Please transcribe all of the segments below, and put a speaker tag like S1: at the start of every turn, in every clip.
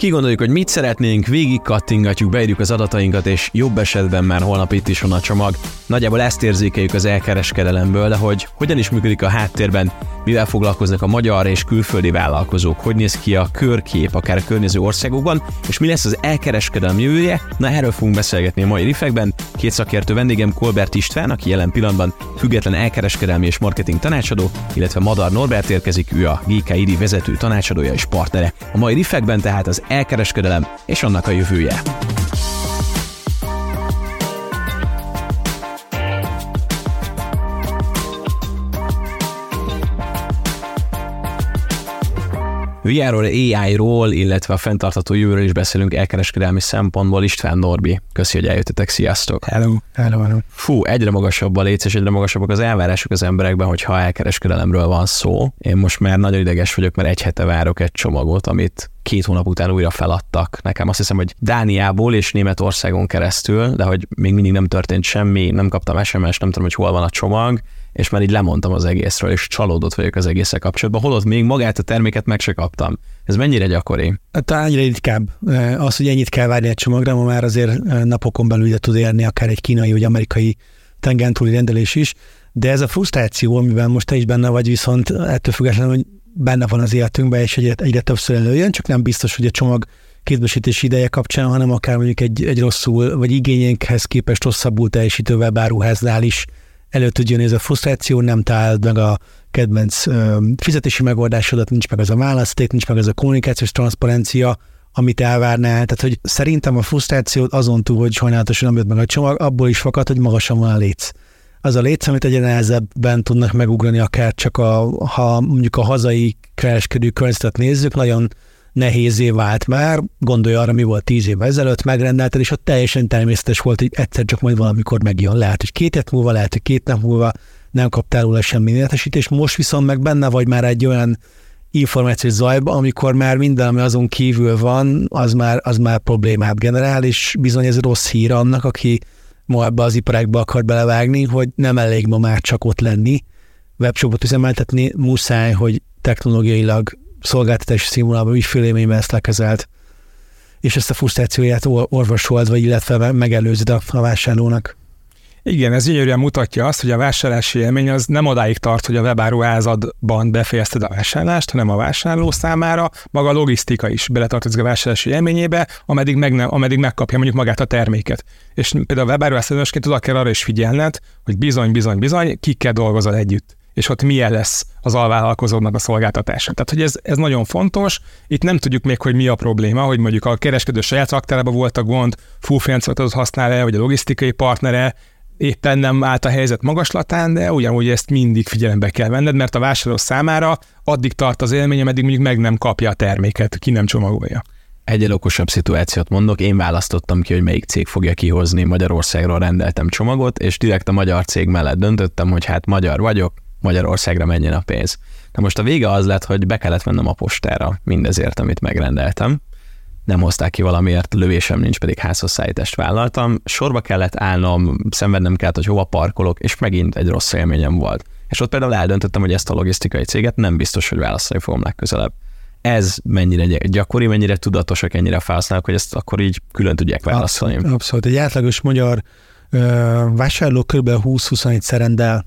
S1: Kigondoljuk, hogy mit szeretnénk, végig kattingatjuk, beírjuk az adatainkat, és jobb esetben már holnap itt is van a csomag. Nagyjából ezt érzékeljük az elkereskedelemből, de hogy hogyan is működik a háttérben, mivel foglalkoznak a magyar és külföldi vállalkozók, hogy néz ki a körkép akár a környező országokban, és mi lesz az elkereskedelem jövője, na erről fogunk beszélgetni a mai rifekben. Két szakértő vendégem Kolbert István, aki jelen pillanatban független elkereskedelmi és marketing tanácsadó, illetve Madar Norbert érkezik, ő a GKID vezető tanácsadója és partnere. A mai rifekben tehát az elkereskedelem és annak a jövője. VR-ról, AI-ról, illetve a fenntartható jövőről is beszélünk elkereskedelmi szempontból. István Norbi, köszi, hogy eljöttetek, sziasztok!
S2: Hello, hello, hello.
S1: Fú, egyre magasabb a léc, és egyre magasabbak az elvárások az emberekben, hogyha elkereskedelemről van szó. Én most már nagyon ideges vagyok, mert egy hete várok egy csomagot, amit két hónap után újra feladtak. Nekem azt hiszem, hogy Dániából és Németországon keresztül, de hogy még mindig nem történt semmi, nem kaptam SMS, nem tudom, hogy hol van a csomag, és már így lemondtam az egészről, és csalódott vagyok az egészre kapcsolatban, holott még magát a terméket meg se kaptam. Ez mennyire gyakori?
S2: Talán egyre ritkább. Az, hogy ennyit kell várni egy csomagra, ma már azért napokon belül ide tud érni akár egy kínai vagy amerikai tengentúli rendelés is, de ez a frusztráció, amiben most te is benne vagy, viszont ettől függetlenül, hogy benne van az életünkben, és egyre, egyre többször előjön, csak nem biztos, hogy a csomag kézbesítési ideje kapcsán, hanem akár mondjuk egy, egy rosszul, vagy igényénkhez képest rosszabbul teljesítő webáruháznál is elő tudjon ez a frusztráció, nem talált meg a kedvenc fizetési megoldásodat, nincs meg az a választék, nincs meg az a kommunikációs transzparencia, amit elvárnál. Tehát, hogy szerintem a frusztrációt azon túl, hogy sajnálatosan nem jött meg a csomag, abból is fakad, hogy magasan van a léc. Az a léc, amit egyre nehezebben tudnak megugrani, akár csak a, ha mondjuk a hazai kereskedő környezetet nézzük, nagyon nehézé vált már, gondolj arra, mi volt tíz évvel ezelőtt, megrendelted, és ott teljesen természetes volt, hogy egyszer csak majd valamikor megjön. Lehet, hogy két hét múlva, lehet, hogy két nap múlva nem kaptál róla semmi értesítést, most viszont meg benne vagy már egy olyan információs zajba, amikor már minden, ami azon kívül van, az már, az már problémát generál, és bizony ez rossz hír annak, aki ma ebbe az iparágba akar belevágni, hogy nem elég ma már csak ott lenni, webshopot üzemeltetni, muszáj, hogy technológiailag szolgáltatási színvonalban, ügyfélélményben ezt lekezelt, és ezt a frusztrációját orvosold, vagy illetve megelőzd a, a vásárlónak.
S3: Igen, ez gyönyörűen mutatja azt, hogy a vásárlási élmény az nem odáig tart, hogy a webáruházadban befejezted a vásárlást, hanem a vásárló számára maga a logisztika is beletartozik a vásárlási élményébe, ameddig, meg ne, ameddig megkapja mondjuk magát a terméket. És például a webáruházadásként oda kell arra is figyelned, hogy bizony, bizony, bizony, kikkel dolgozol együtt és ott milyen lesz az alvállalkozónak a szolgáltatása. Tehát, hogy ez, ez nagyon fontos. Itt nem tudjuk még, hogy mi a probléma, hogy mondjuk a kereskedő saját raktárában volt a gond, full használ-e, vagy a logisztikai partnere, éppen nem állt a helyzet magaslatán, de ugyanúgy ezt mindig figyelembe kell venned, mert a vásárló számára addig tart az élmény, ameddig mondjuk meg nem kapja a terméket, ki nem csomagolja.
S1: Egy okosabb szituációt mondok, én választottam ki, hogy melyik cég fogja kihozni, Magyarországról rendeltem csomagot, és direkt a magyar cég mellett döntöttem, hogy hát magyar vagyok, Magyarországra menjen a pénz. Na most a vége az lett, hogy be kellett mennem a postára mindezért, amit megrendeltem. Nem hozták ki valamiért, lövésem nincs, pedig házhozszállítást vállaltam. Sorba kellett állnom, szenvednem kellett, hogy hova parkolok, és megint egy rossz élményem volt. És ott például eldöntöttem, hogy ezt a logisztikai céget nem biztos, hogy választani fogom legközelebb. Ez mennyire gyakori, mennyire tudatosak ennyire felhasználók, hogy ezt akkor így külön tudják válaszolni.
S2: Abszolút. abszolút. Egy átlagos magyar ö, vásárló kb. 20-21 szerendel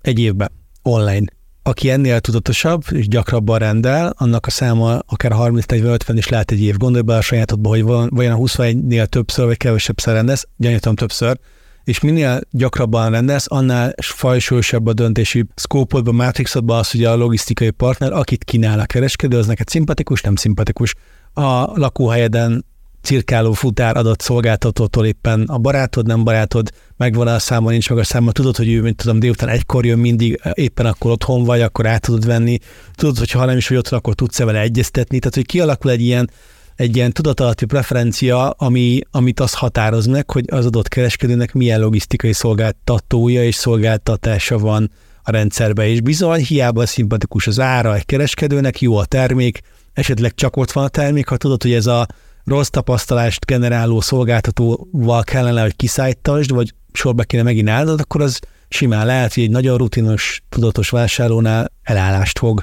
S2: egy évben online. Aki ennél tudatosabb és gyakrabban rendel, annak a száma akár 30 vagy 50 is lehet egy év. Gondolj be a sajátodba, hogy van, vajon a 21-nél többször vagy kevesebbszer rendelsz, gyanítom többször, és minél gyakrabban rendelsz, annál fajsúlyosabb a döntési szkópodban, mátrixodban az, hogy a logisztikai partner, akit kínál a kereskedő, az neked szimpatikus, nem szimpatikus. A lakóhelyeden cirkáló futár adott szolgáltatótól éppen. A barátod, nem barátod, megvan a száma, nincs meg a száma, tudod, hogy ő, mint tudom, délután egykor jön mindig, éppen akkor otthon vagy, akkor át tudod venni, tudod, hogy ha nem is vagy otthon, akkor tudsz-e vele egyeztetni, tehát hogy kialakul egy ilyen, egy ilyen tudatalatti preferencia, ami, amit az határoz meg, hogy az adott kereskedőnek milyen logisztikai szolgáltatója és szolgáltatása van a rendszerbe, és bizony hiába szimpatikus az ára egy kereskedőnek, jó a termék, esetleg csak ott van a termék, ha tudod, hogy ez a rossz tapasztalást generáló szolgáltatóval kellene, hogy kiszállítasd, vagy sorba kéne megint állnod, akkor az simán lehet, hogy egy nagyon rutinos, tudatos vásárlónál elállást fog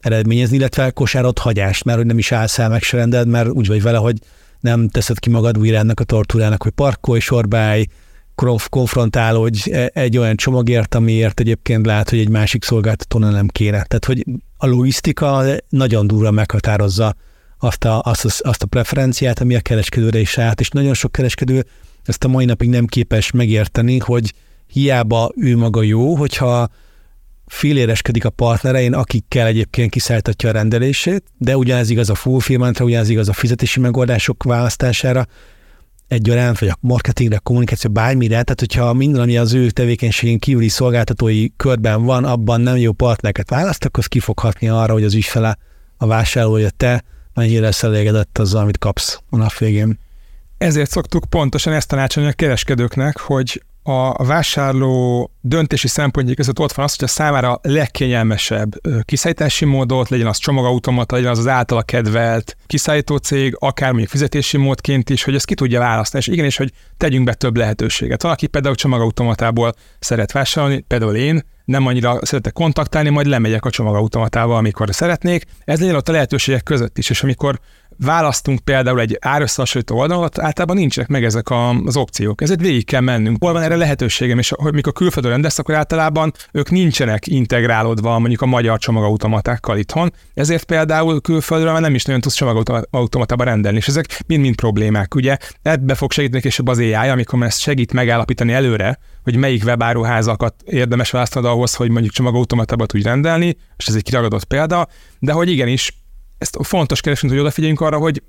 S2: eredményezni, illetve kosárot hagyást, mert hogy nem is állsz el, meg se rendeld, mert úgy vagy vele, hogy nem teszed ki magad újra ennek a tortúrának, hogy parkolj, sorbálj, konfrontálódj egy olyan csomagért, amiért egyébként lehet, hogy egy másik szolgáltatóna nem kéne. Tehát, hogy a logisztika nagyon durva meghatározza azt a, azt, azt a preferenciát, ami a kereskedőre is állt, és nagyon sok kereskedő ezt a mai napig nem képes megérteni, hogy hiába ő maga jó, hogyha féléreskedik a partnerein, akikkel egyébként kiszálltatja a rendelését, de ugyanez igaz a fulfillmentre, ugyanez igaz a fizetési megoldások választására, egyaránt, vagy a marketingre, a kommunikáció, bármire, tehát hogyha minden, ami az ő tevékenységén kívüli szolgáltatói körben van, abban nem jó partnereket választ, akkor az ki fog arra, hogy az ügyfele, a vásárlója te mennyire lesz elégedett azzal, amit kapsz a nap végén.
S3: Ezért szoktuk pontosan ezt tanácsolni a kereskedőknek, hogy a vásárló döntési szempontjai között ott van az, hogy a számára legkényelmesebb kiszállítási módot, legyen az csomagautomata, legyen az az általa kedvelt kiszállító cég, akár mondjuk fizetési módként is, hogy ezt ki tudja választani, és igenis, hogy tegyünk be több lehetőséget. Van, aki például csomagautomatából szeret vásárolni, például én, nem annyira szeretek kontaktálni, majd lemegyek a csomagautomatával, amikor szeretnék. Ez legyen ott a lehetőségek között is, és amikor választunk például egy árösszehasonlító oldalat, általában nincsenek meg ezek az opciók. Ezért végig kell mennünk. Hol van erre lehetőségem, és hogy mikor külföldön rendelsz, akkor általában ők nincsenek integrálódva mondjuk a magyar csomagautomatákkal itthon, ezért például külföldről már nem is nagyon tudsz csomagautomatába rendelni, és ezek mind-mind problémák. Ugye ebbe fog segíteni később az AI, amikor ezt segít megállapítani előre, hogy melyik webáruházakat érdemes választani ahhoz, hogy mondjuk csomagautomatába tudj rendelni, és ez egy kiragadott példa, de hogy igenis ezt fontos keresünk, hogy odafigyeljünk arra, hogy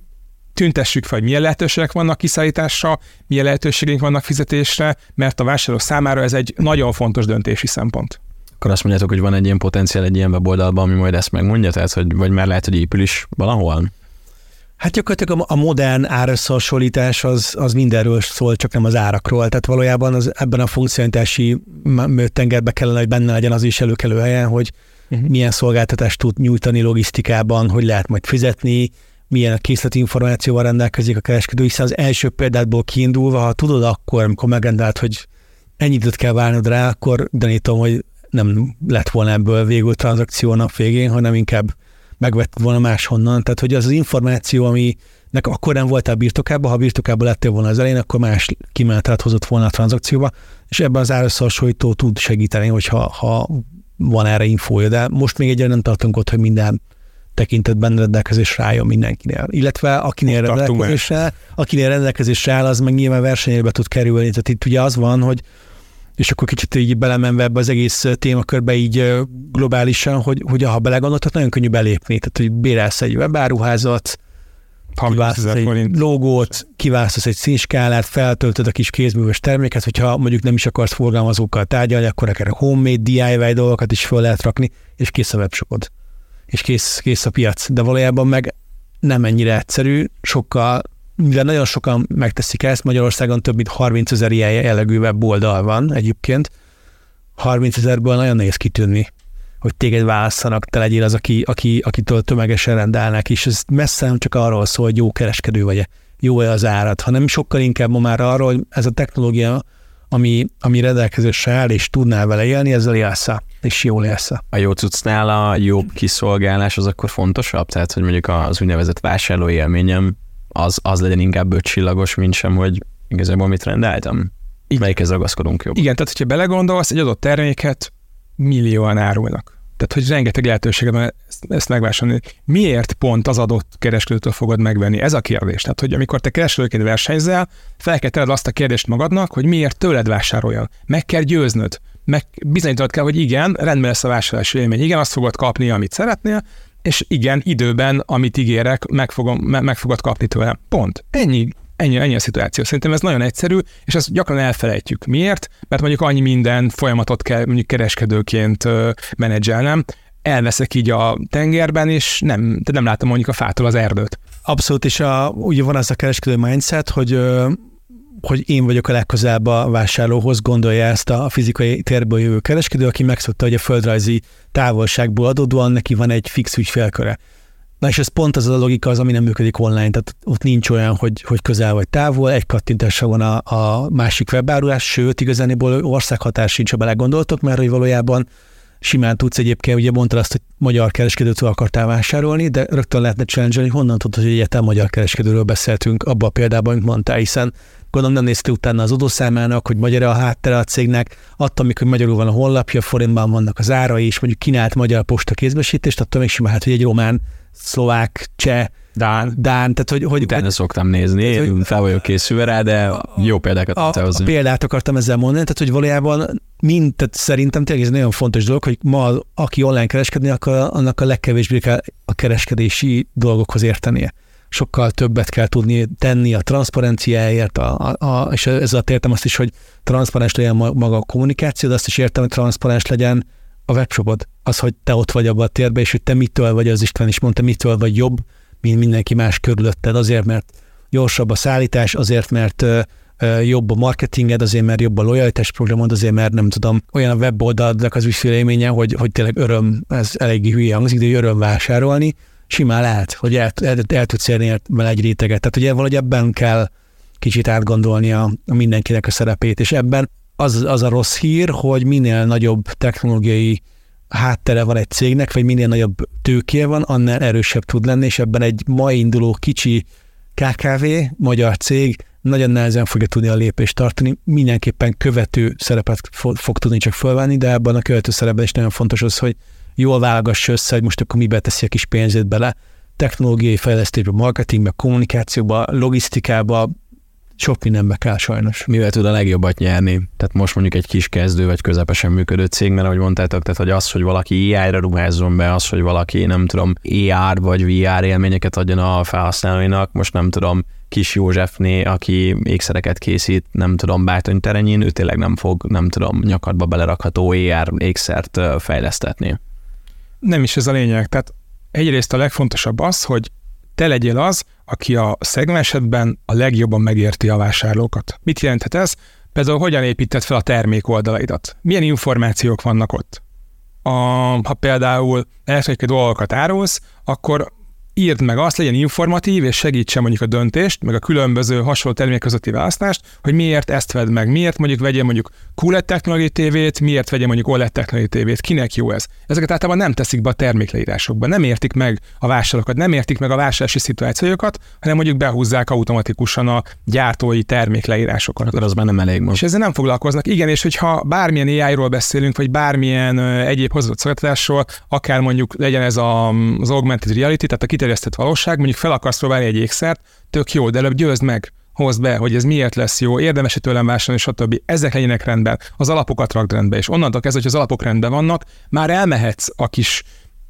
S3: tüntessük fel, hogy milyen lehetőségek vannak kiszállításra, milyen lehetőségeink vannak fizetésre, mert a vásárló számára ez egy nagyon fontos döntési szempont.
S1: Akkor azt mondjátok, hogy van egy ilyen potenciál egy ilyen weboldalban, ami majd ezt megmondja, tehát hogy vagy már lehet, hogy épül is valahol?
S2: Hát gyakorlatilag a modern árösszehasonlítás az, az mindenről szól, csak nem az árakról. Tehát valójában az, ebben a funkcionalitási tengerbe kellene, hogy benne legyen az is előkelő helyen, hogy uh-huh. milyen szolgáltatást tud nyújtani logisztikában, hogy lehet majd fizetni, milyen készleti információval rendelkezik a kereskedő, hiszen az első példátból kiindulva, ha tudod akkor, amikor megrendelt, hogy ennyi időt kell várnod rá, akkor gyanítom, hogy nem lett volna ebből végül tranzakció nap végén, hanem inkább megvett volna máshonnan. Tehát, hogy az az információ, ami nek akkor nem voltál birtokában, ha birtokában lettél volna az elején, akkor más kimenetet hozott volna a tranzakcióba, és ebben az árösszehasonlító tud segíteni, hogyha ha van erre infója, de most még egyre nem tartunk ott, hogy minden tekintetben rendelkezésre álljon mindenkinél. Illetve akinél rendelkezésre, akinél rendelkezésre áll, az meg nyilván versenybe tud kerülni. Tehát itt ugye az van, hogy és akkor kicsit így belemenve ebbe az egész témakörbe így globálisan, hogy, hogy ha belegondoltak, nagyon könnyű belépni. Tehát, hogy bérelsz egy webáruházat, kiválasztasz egy forint. logót, kiválasztasz egy színskálát, feltöltöd a kis kézműves terméket, hogyha mondjuk nem is akarsz forgalmazókkal tárgyalni, akkor akár a homemade DIY dolgokat is fel lehet rakni, és kész a webshopod. És kész, kész a piac. De valójában meg nem ennyire egyszerű, sokkal, mivel nagyon sokan megteszik ezt, Magyarországon több mint 30 ezer ilyen jellegű weboldal van egyébként, 30 ezerből nagyon nehéz kitűnni hogy téged válasszanak, te legyél az, aki, aki, akitől tömegesen rendelnek, és ez messze nem csak arról szól, hogy jó kereskedő vagy-e, jó-e az árat, hanem sokkal inkább ma már arról, hogy ez a technológia, ami, ami rendelkezésre áll, és tudnál vele élni, ezzel élsz és jól élsz
S1: A jó cuccnál a jobb kiszolgálás az akkor fontosabb? Tehát, hogy mondjuk az úgynevezett vásárló élményem az, az legyen inkább ötcsillagos, mint sem, hogy igazából mit rendeltem? Így melyikhez ragaszkodunk jobb?
S3: Igen, tehát hogyha belegondolsz, egy adott terméket millióan árulnak. Tehát, hogy rengeteg lehetőséged van ezt, ezt megvásárolni. Miért pont az adott kereskedőtől fogod megvenni? Ez a kérdés. Tehát, hogy amikor te kereskedőként versenyzel, fel kell tenned azt a kérdést magadnak, hogy miért tőled vásároljon. Meg kell győznöd. Meg bizonyítanod kell, hogy igen, rendben lesz a vásárlási élmény. Igen, azt fogod kapni, amit szeretnél, és igen, időben, amit ígérek, meg, fogom, meg fogod kapni tőlem. Pont. Ennyi Ennyi, ennyi a szituáció. Szerintem ez nagyon egyszerű, és ezt gyakran elfelejtjük. Miért? Mert mondjuk annyi minden folyamatot kell mondjuk kereskedőként menedzselnem, elveszek így a tengerben, és nem, de nem látom mondjuk a fától az erdőt.
S2: Abszolút, és a, ugye van az a kereskedő mindset, hogy hogy én vagyok a legközelebb a vásárlóhoz, gondolja ezt a fizikai térből jövő kereskedő, aki megszokta, hogy a földrajzi távolságból adódóan neki van egy fix ügyfélköre. Na és ez pont az a logika az, ami nem működik online, tehát ott nincs olyan, hogy, hogy közel vagy távol, egy kattintásra van a, a másik webárulás, sőt, igazániból országhatás sincs, ha belegondoltok, mert hogy valójában simán tudsz egyébként, ugye mondtad azt, hogy magyar kereskedőtől akartál vásárolni, de rögtön lehetne challenge hogy honnan tudod, hogy egyáltalán magyar kereskedőről beszéltünk abban a példában, amit mondtál, hiszen gondolom nem néztél utána az adószámának, hogy magyar a háttere a cégnek, attól, amikor magyarul van a honlapja, forintban vannak az árai, és mondjuk kínált magyar posta kézbesítést, attól még simán, hát, hogy egy román, szlovák, cseh,
S3: Dán.
S2: Dán, tehát hogy... hogy
S1: Utána hogy, szoktam nézni, hogy, fel vagyok készülve rá, de jó példákat
S2: a, a, a példát akartam ezzel mondani, tehát hogy valójában mind, tehát szerintem tényleg ez nagyon fontos dolog, hogy ma aki online kereskedni akar, annak a legkevésbé kell a kereskedési dolgokhoz értenie. Sokkal többet kell tudni tenni a transzparenciáért, a, a, a, és ezzel értem azt is, hogy transzparens legyen maga a kommunikáció, de azt is értem, hogy transzparens legyen a webshopod. Az, hogy te ott vagy abban a térben, és hogy te mitől vagy, az István is mondta, mitől vagy jobb, mint mindenki más körülötted, azért, mert gyorsabb a szállítás, azért, mert jobb a marketinged, azért, mert jobb a lojalitás programod, azért, mert nem tudom, olyan a weboldalnak az ügyfélélménye, hogy, hogy tényleg öröm, ez eléggé hülye hangzik, de öröm vásárolni, simán lehet, hogy el, el, el tudsz érni vele egy réteget. Tehát ugye valahogy ebben kell kicsit átgondolni a, mindenkinek a szerepét, és ebben az, az a rossz hír, hogy minél nagyobb technológiai háttere van egy cégnek, vagy minél nagyobb tőkéje van, annál erősebb tud lenni, és ebben egy mai induló kicsi KKV, magyar cég nagyon nehezen fogja tudni a lépést tartani, mindenképpen követő szerepet fog tudni csak fölvenni, de ebben a követő szerepben is nagyon fontos az, hogy jól válogassa össze, hogy most akkor mibe teszi a kis pénzét bele, technológiai fejlesztésbe, marketingbe, kommunikációba, logisztikába, sok mindenbe kell sajnos.
S1: Mivel tud a legjobbat nyerni? Tehát most mondjuk egy kis kezdő vagy közepesen működő cég, mert ahogy mondtátok, tehát hogy az, hogy valaki AI-ra ruházzon be, az, hogy valaki nem tudom, AR vagy VR élményeket adjon a felhasználóinak, most nem tudom, kis Józsefné, aki ékszereket készít, nem tudom, Bájtony terenyén, ő tényleg nem fog, nem tudom, nyakadba belerakható AR ékszert fejlesztetni.
S3: Nem is ez a lényeg. Tehát egyrészt a legfontosabb az, hogy te legyél az, aki a szegmensedben a legjobban megérti a vásárlókat. Mit jelenthet ez? Például hogyan építed fel a termék oldalaidat? Milyen információk vannak ott? A, ha például elektronikai dolgokat árulsz, akkor írd meg azt, legyen informatív, és segítse mondjuk a döntést, meg a különböző hasonló termék közötti választást, hogy miért ezt vedd meg, miért mondjuk vegyen mondjuk QLED technológiai tévét, miért vegyen mondjuk OLED technológiai tévét, kinek jó ez. Ezeket általában nem teszik be a termékleírásokba, nem értik meg a vásárlókat, nem értik meg a vásárlási szituációkat, hanem mondjuk behúzzák automatikusan a gyártói termékleírásokat.
S1: Akkor az már nem elég most.
S3: És ezzel nem foglalkoznak. Igen, és hogyha bármilyen AI-ról beszélünk, vagy bármilyen egyéb hozott szolgáltatásról, akár mondjuk legyen ez a, az augmented reality, tehát a kiterjesztett valóság, mondjuk fel akarsz próbálni egy ékszert, tök jó, de előbb győzd meg, hozd be, hogy ez miért lesz jó, érdemes tőlem vásárolni, stb. Ezek legyenek rendben, az alapokat rakd rendbe, és onnantól kezdve, hogy az alapok rendben vannak, már elmehetsz a kis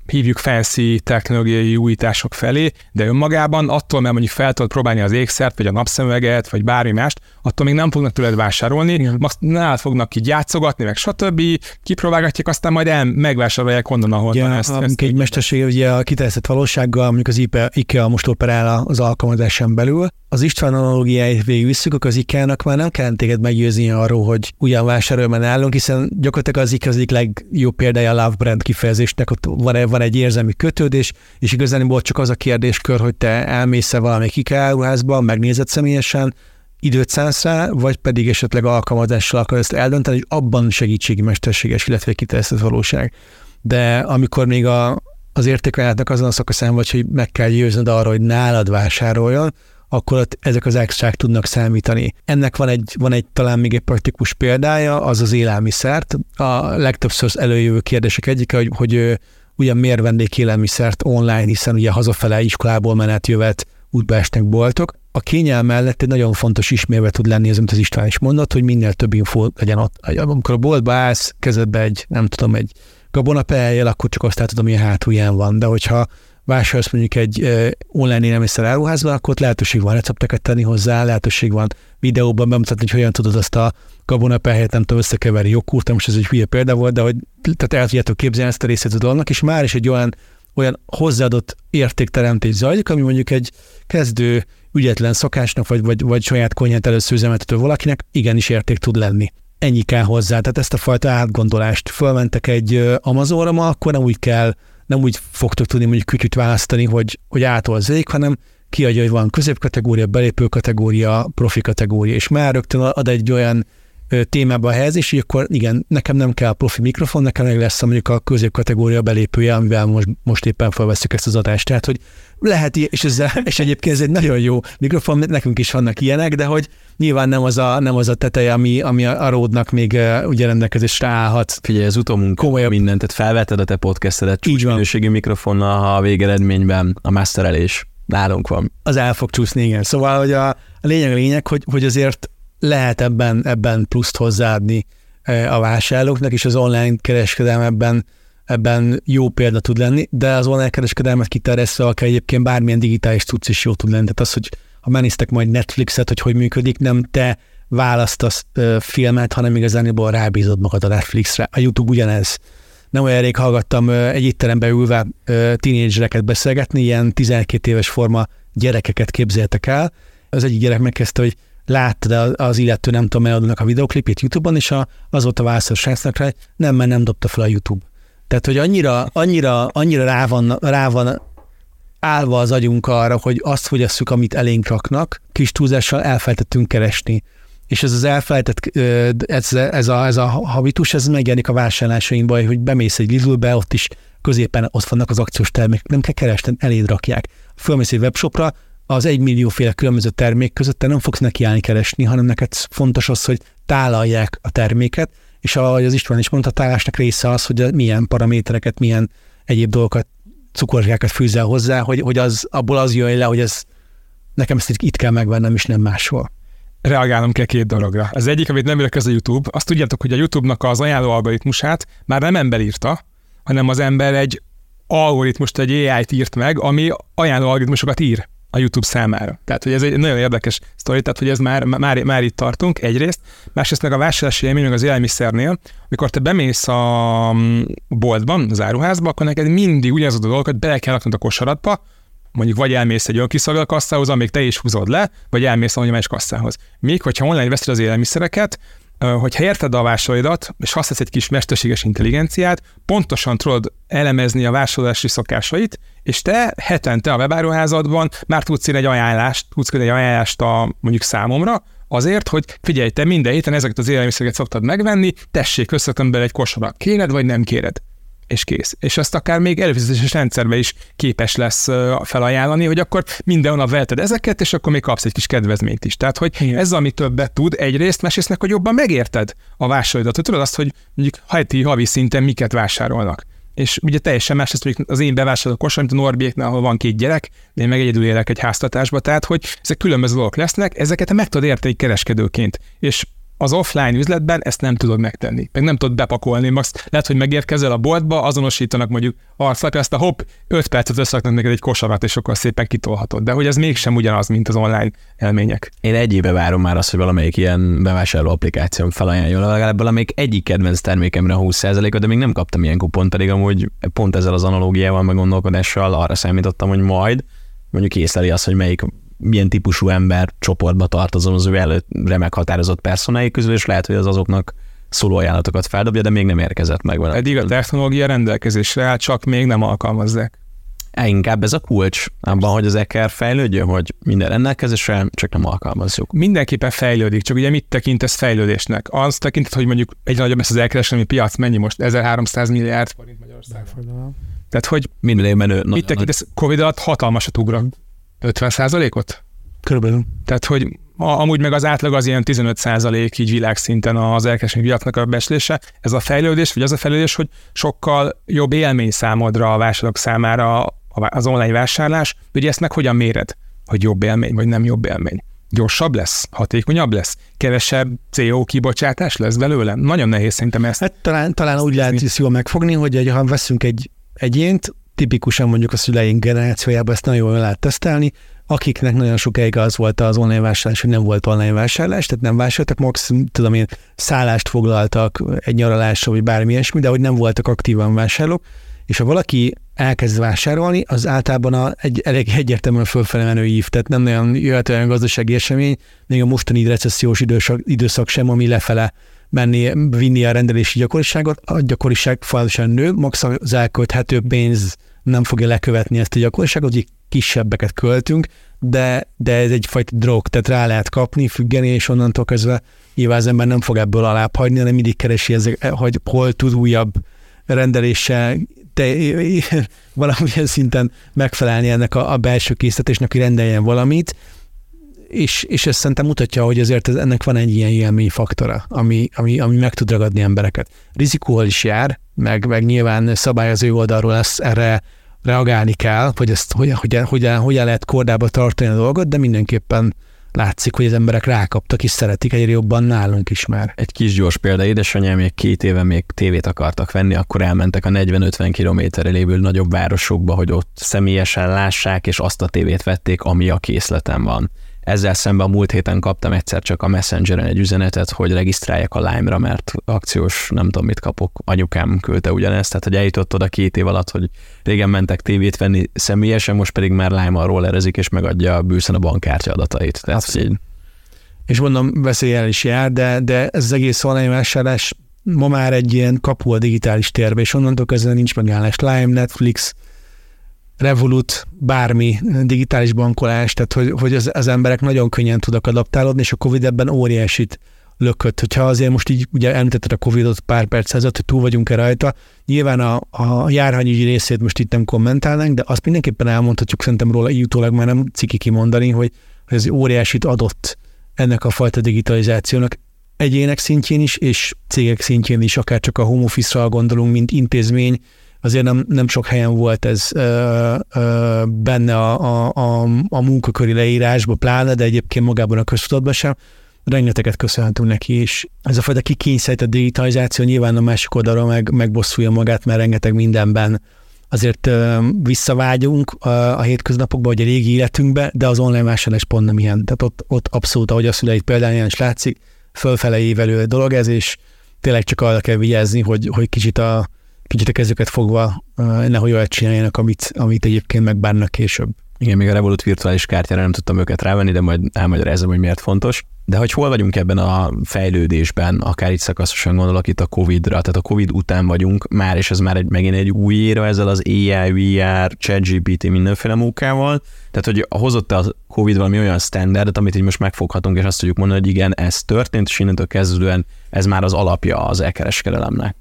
S3: hívjuk fancy technológiai újítások felé, de önmagában attól, mert mondjuk fel tudod próbálni az ékszert, vagy a napszemüveget, vagy bármi mást, attól még nem fognak tőled vásárolni, Igen. nálad fognak így játszogatni, meg stb. kipróbálgatják, aztán majd el megvásárolják onnan, ahol
S2: ja, ezt. ezt egy mesterség, ugye a kiterjesztett valósággal, mondjuk az IKEA most operál az alkalmazáson belül, az István analógiáit végigvisszük, akkor az IKEA-nak már nem kell téged meggyőzni arról, hogy ugyan vásárolman állunk, hiszen gyakorlatilag az IKEA az egyik legjobb példája a love brand kifejezésnek, ott van, van egy érzelmi kötődés, és igazán volt csak az a kérdéskör, hogy te elmész-e valamelyik IKEA áruházba, megnézed személyesen, időt szánsz rá, vagy pedig esetleg alkalmazással akarod ezt eldönteni, hogy abban segítségi mesterséges, illetve kiterjesztett valóság. De amikor még a, az értékajátnak azon a szakaszán vagy, hogy meg kell győzned arra, hogy nálad vásároljon, akkor ezek az extrák tudnak számítani. Ennek van egy, van egy talán még egy praktikus példája, az az élelmiszert. A legtöbbször előjövő kérdések egyike, hogy, hogy ugyan miért vennék élelmiszert online, hiszen ugye hazafele iskolából menet jövet, útba esnek boltok. A kényel mellett egy nagyon fontos ismérve tud lenni, az, amit az István is mondott, hogy minél több info legyen ott. Amikor a boltba állsz, kezedbe egy, nem tudom, egy gabonapelyel, akkor csak azt látod, ami a hátulján van. De hogyha vásárolsz mondjuk egy online élelmiszer áruházban, akkor ott lehetőség van recepteket tenni hozzá, lehetőség van videóban bemutatni, hogy hogyan tudod azt a gabonapehelyet, nem tudom, összekeverni joghurt, most ez egy hülye példa volt, de hogy tehát el tudjátok képzelni ezt a részét a dolognak, és már is egy olyan, olyan hozzáadott értékteremtés zajlik, ami mondjuk egy kezdő ügyetlen szakásnak, vagy, vagy, vagy saját konyhát először üzemeltető valakinek igenis érték tud lenni. Ennyi kell hozzá, tehát ezt a fajta átgondolást fölmentek egy Amazonra ma, akkor nem úgy kell nem úgy fogtok tudni mondjuk kütyüt választani, hogy, hogy ától zék, hanem kiadja, hogy van középkategória, belépő kategória, profi kategória, és már rögtön ad egy olyan témába a helyezés, hogy akkor igen, nekem nem kell a profi mikrofon, nekem meg lesz mondjuk a középkategória belépője, amivel most, most éppen felveszük ezt az adást. Tehát, hogy lehet, és, ez, és egyébként ez egy nagyon jó mikrofon, nekünk is vannak ilyenek, de hogy nyilván nem az a, nem az a teteje, ami, ami a ródnak még uh, ugye rendelkezésre állhat.
S1: Figyelj, az utómunk komolyabb mindent, tehát felvetted a te podcastedet csúcsminőségi mikrofonnal, ha a végeredményben a masterelés nálunk van.
S2: Az el fog csúszni, igen. Szóval hogy a, a lényeg a lényeg, hogy, hogy azért lehet ebben, ebben pluszt hozzáadni a vásárlóknak, és az online kereskedelem ebben, ebben jó példa tud lenni, de az online kereskedelmet kiterjesztve akár egyébként bármilyen digitális cucc is jó tud lenni. Tehát az, hogy ha megnéztek majd Netflixet, hogy hogy működik, nem te választasz ö, filmet, hanem igazániból rábízod magad a Netflixre. A YouTube ugyanez. Nem olyan rég hallgattam ö, egy étterembe ülve tínédzsereket beszélgetni, ilyen 12 éves forma gyerekeket képzeltek el. Az egyik gyerek megkezdte, hogy láttad az illető, nem tudom, eladnak a videoklipét YouTube-on, és a, az volt a válasz a nem, mert nem dobta fel a YouTube. Tehát, hogy annyira, annyira, annyira rá van, rá van állva az agyunk arra, hogy azt fogyasszuk, amit elénk raknak, kis túlzással elfelejtettünk keresni. És ez az elfelejtett, ez, ez, a, ez a habitus, ez megjelenik a vásárlásainkban, hogy bemész egy Lidlbe, ott is középen ott vannak az akciós termékek, nem kell keresni, eléd rakják. Fölmész egy webshopra, az egy millióféle különböző termék között te nem fogsz nekiállni keresni, hanem neked fontos az, hogy tálalják a terméket, és ahogy az István is mondta, a tálásnak része az, hogy milyen paramétereket, milyen egyéb dolgokat, cukorkákat fűzel hozzá, hogy, hogy az, abból az jön le, hogy ez nekem ezt itt kell megvennem, és nem máshol.
S3: Reagálnom kell két dologra. Az egyik, amit nem érek, ez a YouTube. Azt tudjátok, hogy a YouTube-nak az ajánló algoritmusát már nem ember írta, hanem az ember egy algoritmust, egy AI-t írt meg, ami ajánló algoritmusokat ír a YouTube számára. Tehát, hogy ez egy nagyon érdekes sztori, tehát, hogy ez már, már, már itt tartunk egyrészt, másrészt meg a vásárlási élmény meg az élelmiszernél, amikor te bemész a mm, boltban, az áruházba, akkor neked mindig ugyanazok a dolgokat bele kell raknod a kosaratba, mondjuk vagy elmész egy olyan kiszolgáló kasszához, amíg te is húzod le, vagy elmész a más kasszához. Még hogyha online veszed az élelmiszereket, hogyha érted a vásárlóidat, és használsz egy kis mesterséges intelligenciát, pontosan tudod elemezni a vásárlási szokásait, és te hetente a webáruházadban már tudsz egy ajánlást, tudsz egy ajánlást a, mondjuk számomra, azért, hogy figyelj, te minden héten ezeket az élelmiszereket szoktad megvenni, tessék, összetöm bele egy kosarat. Kéred vagy nem kéred? És kész. És azt akár még előfizetéses rendszerbe is képes lesz felajánlani, hogy akkor minden nap veheted ezeket, és akkor még kapsz egy kis kedvezményt is. Tehát, hogy Igen. ez, ami többet tud egyrészt, másrészt meg, hogy jobban megérted a vásárlóidat. Hogy tudod azt, hogy mondjuk hajti havi szinten miket vásárolnak. És ugye teljesen más lesz az én bevásárló kosar, mint a Norbiéknál, ahol van két gyerek, én meg egyedül élek egy háztatásba, tehát hogy ezek különböző dolgok lesznek, ezeket meg tudod érteni kereskedőként. És az offline üzletben ezt nem tudod megtenni, meg nem tudod bepakolni, max lehet, hogy megérkezel a boltba, azonosítanak mondjuk arclapja, ezt a hopp, 5 percet összeraknak neked egy kosarat, és akkor szépen kitolhatod. De hogy ez mégsem ugyanaz, mint az online élmények.
S1: Én egy éve várom már azt, hogy valamelyik ilyen bevásárló applikáció felajánljon legalább valamelyik egyik kedvenc termékemre 20%-ot, de még nem kaptam ilyen kupont, pedig amúgy pont ezzel az analógiával, meg gondolkodással arra számítottam, hogy majd mondjuk észleli azt, hogy melyik milyen típusú ember csoportba tartozom az ő előre meghatározott personái közül, és lehet, hogy az azoknak szóló ajánlatokat feldobja, de még nem érkezett meg vele.
S3: Eddig a technológia rendelkezésre áll, csak még nem alkalmazzák.
S1: E, inkább ez a kulcs abban, hogy az EKR fejlődjön, hogy minden rendelkezésre, csak nem alkalmazzuk.
S3: Mindenképpen fejlődik, csak ugye mit tekintesz fejlődésnek? Az tekintet, hogy mondjuk egy nagyobb lesz az elkereskedelmi piac, mennyi most? 1300 milliárd forint Magyarországon. Tehát, hogy
S1: minden évben nő.
S3: Mit tekintesz? Covid alatt hatalmasat ugrott. 50 százalékot?
S2: Körülbelül.
S3: Tehát, hogy amúgy meg az átlag az ilyen 15 százalék így világszinten az elkereskedelmi piacnak a beslése. Ez a fejlődés, vagy az a fejlődés, hogy sokkal jobb élmény számodra a vásárlók számára az online vásárlás, ugye ezt meg hogyan méred? Hogy jobb élmény, vagy nem jobb élmény? Gyorsabb lesz? Hatékonyabb lesz? Kevesebb CO kibocsátás lesz belőle? Nagyon nehéz szerintem ezt.
S2: Hát talán, talán úgy lehet is jól megfogni, hogy egy, ha veszünk egy egyént, tipikusan mondjuk a szüleink generációjában ezt nagyon jól lehet tesztelni, akiknek nagyon sokáig az volt az online vásárlás, hogy nem volt online vásárlás, tehát nem vásároltak, max, tudom én, szállást foglaltak egy nyaralásra, vagy bármi ilyesmi, de hogy nem voltak aktívan vásárlók, és ha valaki elkezd vásárolni, az általában a, egy elég egyértelműen fölfele menő ív, tehát nem nagyon jöhet olyan gazdasági esemény, még a mostani recessziós időszak, időszak sem, ami lefele menni, vinni a rendelési gyakoriságot, a gyakoriság folyamatosan nő, max az elkölthető pénz nem fogja lekövetni ezt a gyakoriságot, hogy kisebbeket költünk, de, de ez egyfajta drog, tehát rá lehet kapni, függeni, és onnantól kezdve nyilván az ember nem fog ebből alább hagyni, hanem mindig keresi, ezek, hogy hol tud újabb rendeléssel te, valamilyen szinten megfelelni ennek a, a belső készítésnek, hogy rendeljen valamit, és, és ez szerintem mutatja, hogy azért ez, ennek van egy ilyen élmény faktora, ami, ami, ami meg tud ragadni embereket. Rizikóval is jár, meg, meg nyilván szabályozó oldalról ezt erre reagálni kell, hogy ezt hogyan, hogyan, hogyan, hogyan lehet kordába tartani a dolgot, de mindenképpen látszik, hogy az emberek rákaptak és szeretik egyre jobban nálunk is már.
S1: Egy kis gyors példa, édesanyám még két éve még tévét akartak venni, akkor elmentek a 40-50 kilométerre lévő nagyobb városokba, hogy ott személyesen lássák, és azt a tévét vették, ami a készleten van. Ezzel szemben a múlt héten kaptam egyszer csak a Messengeren egy üzenetet, hogy regisztráljak a Lime-ra, mert akciós nem tudom mit kapok. Anyukám küldte ugyanezt, tehát hogy eljutott oda két év alatt, hogy régen mentek tévét venni személyesen, most pedig már Lime-mal rollerezik, és megadja bűszen a bankkártya adatait. Tehát, hogy.
S2: És mondom, veszélyel is jár, de, de ez az egész online vásárlás ma már egy ilyen kapu a digitális térbe, és onnantól kezdve nincs megállás. Lime, Netflix, Revolut, bármi digitális bankolás, tehát hogy, hogy az, az emberek nagyon könnyen tudnak adaptálódni, és a Covid ebben óriásit lökött. Hogyha azért most így ugye említetted a Covid-ot pár perc ezelőtt, hogy túl vagyunk-e rajta, nyilván a, a járványügyi részét most itt nem kommentálnánk, de azt mindenképpen elmondhatjuk szerintem róla így utólag már nem ciki kimondani, hogy, hogy ez óriásit adott ennek a fajta digitalizációnak egyének szintjén is, és cégek szintjén is, akár csak a home office-ra gondolunk, mint intézmény, azért nem, nem sok helyen volt ez ö, ö, benne a, a, a, a munkaköri leírásban, pláne, de egyébként magában a köztudatban sem. Rengeteget köszönhetünk neki, és ez a fajta kikényszerített digitalizáció nyilván a másik oldalra meg, megbosszulja magát, mert rengeteg mindenben azért ö, visszavágyunk a, a hétköznapokba, vagy a régi életünkbe, de az online vásárlás pont nem ilyen. Tehát ott, ott abszolút, ahogy a szüleit például is látszik, fölfele évelő dolog ez, és tényleg csak arra kell vigyázni, hogy, hogy kicsit a, kicsit a kezüket fogva nehogy olyat csináljanak, amit, amit egyébként megbánnak később.
S1: Igen, még a Revolut virtuális kártyára nem tudtam őket rávenni, de majd elmagyarázom, hogy miért fontos. De hogy hol vagyunk ebben a fejlődésben, akár itt szakaszosan gondolok itt a Covid-ra, tehát a Covid után vagyunk már, és ez már egy, megint egy új éra ezzel az AI, VR, ChatGPT mindenféle munkával, tehát hogy hozott a Covid valami olyan standardet, amit így most megfoghatunk, és azt tudjuk mondani, hogy igen, ez történt, és innentől kezdődően ez már az alapja az elkereskedelemnek.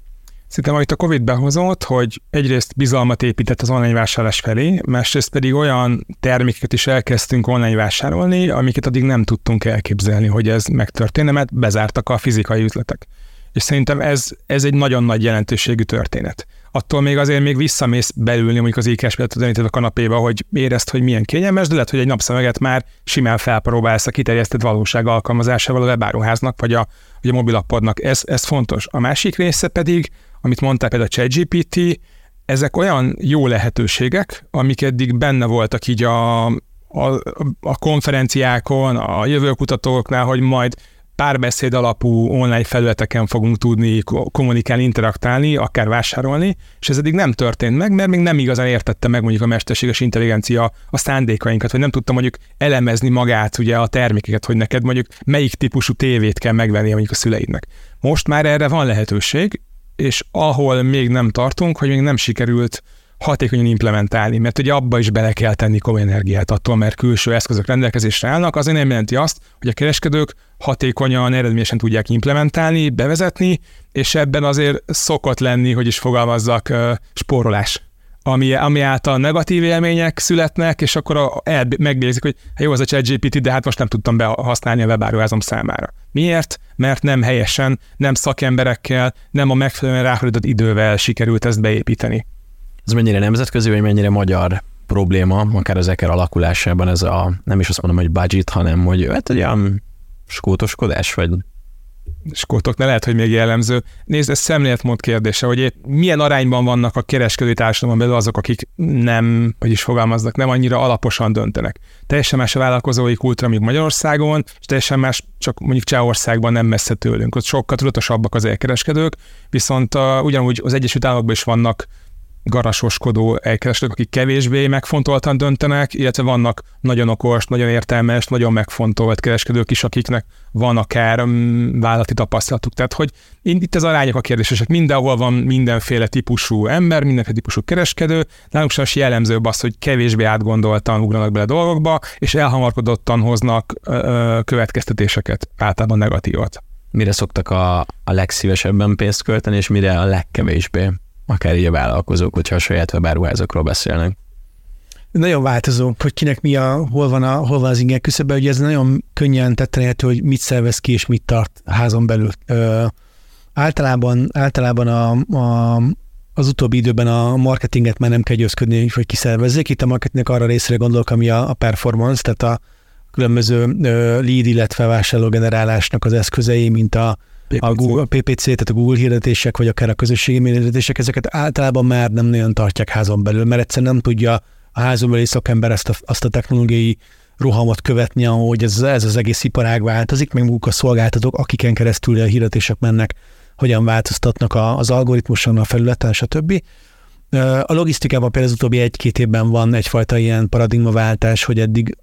S3: Szerintem, amit a Covid behozott, hogy egyrészt bizalmat épített az online vásárlás felé, másrészt pedig olyan termékeket is elkezdtünk online vásárolni, amiket addig nem tudtunk elképzelni, hogy ez megtörténne, mert bezártak a fizikai üzletek. És szerintem ez, ez egy nagyon nagy jelentőségű történet. Attól még azért még visszamész belülni, mondjuk az ikes a kanapéba, hogy érezd, hogy milyen kényelmes, de lehet, hogy egy napszemeget már simán felpróbálsz a kiterjesztett valóság alkalmazásával a webáruháznak, vagy a, vagy a mobilappodnak. Ez, ez fontos. A másik része pedig, amit mondtál például a ChatGPT, ezek olyan jó lehetőségek, amik eddig benne voltak így a, a, a konferenciákon, a jövőkutatóknál, hogy majd párbeszéd alapú online felületeken fogunk tudni kommunikálni, interaktálni, akár vásárolni, és ez eddig nem történt meg, mert még nem igazán értette meg mondjuk a mesterséges intelligencia a szándékainkat, vagy nem tudta mondjuk elemezni magát ugye a termékeket, hogy neked mondjuk melyik típusú tévét kell megvenni mondjuk a szüleidnek. Most már erre van lehetőség, és ahol még nem tartunk, hogy még nem sikerült hatékonyan implementálni, mert ugye abba is bele kell tenni komoly energiát attól, mert külső eszközök rendelkezésre állnak, azért nem jelenti azt, hogy a kereskedők hatékonyan, eredményesen tudják implementálni, bevezetni, és ebben azért szokott lenni, hogy is fogalmazzak, spórolás ami, ami által negatív élmények születnek, és akkor a, el, megbézik, hogy hát jó, az a ChatGPT, de hát most nem tudtam behasználni a webáruházom számára. Miért? Mert nem helyesen, nem szakemberekkel, nem a megfelelően ráfordított idővel sikerült ezt beépíteni.
S1: Ez mennyire nemzetközi, vagy mennyire magyar probléma, akár az eker alakulásában ez a, nem is azt mondom, hogy budget, hanem hogy hát egy olyan skótoskodás, vagy
S3: skótoknál lehet, hogy még jellemző. Nézd, ez szemléletmód kérdése, hogy milyen arányban vannak a kereskedő társadalomban belül azok, akik nem, hogy is fogalmaznak, nem annyira alaposan döntenek. Teljesen más a vállalkozói kultúra, mint Magyarországon, és teljesen más csak mondjuk Csehországban nem messze tőlünk. Ott sokkal tudatosabbak az elkereskedők, viszont uh, ugyanúgy az Egyesült Államokban is vannak garasoskodó elkereskedők, akik kevésbé megfontoltan döntenek, illetve vannak nagyon okos, nagyon értelmes, nagyon megfontolt kereskedők is, akiknek van akár mm, vállalati tapasztalatuk. Tehát, hogy itt az arányok a kérdésesek. Mindenhol van mindenféle típusú ember, mindenféle típusú kereskedő. Nálunk sem jellemzőbb az, hogy kevésbé átgondoltan ugranak bele dolgokba, és elhamarkodottan hoznak ö, következtetéseket, általában negatívat.
S1: Mire szoktak a, a legszívesebben pénzt költeni, és mire a legkevésbé? Akár így a vállalkozók, hogyha a saját webáruházakról beszélnek.
S2: Nagyon változó, hogy kinek mi a, hol van, a, hol van az inger küszöbe, ugye ez nagyon könnyen tetten hogy mit szervez ki és mit tart házon belül. Ö, általában, általában a, a, az utóbbi időben a marketinget már nem kell győzködni, hogy kiszervezzék. Itt a marketingnek arra részre gondolok, ami a, a performance, tehát a különböző ö, lead, illetve vásárlógenerálásnak az eszközei, mint a PPC. a, Google, a PPC, tehát a Google hirdetések, vagy akár a közösségi hirdetések, ezeket általában már nem nagyon tartják házon belül, mert egyszerűen nem tudja a házon belüli szakember ezt a, azt a technológiai rohamot követni, ahogy ez, ez az egész iparág változik, meg maguk a szolgáltatók, akiken keresztül a hirdetések mennek, hogyan változtatnak az algoritmuson, a felületen, stb. A logisztikában például az utóbbi egy-két évben van egyfajta ilyen paradigmaváltás, hogy eddig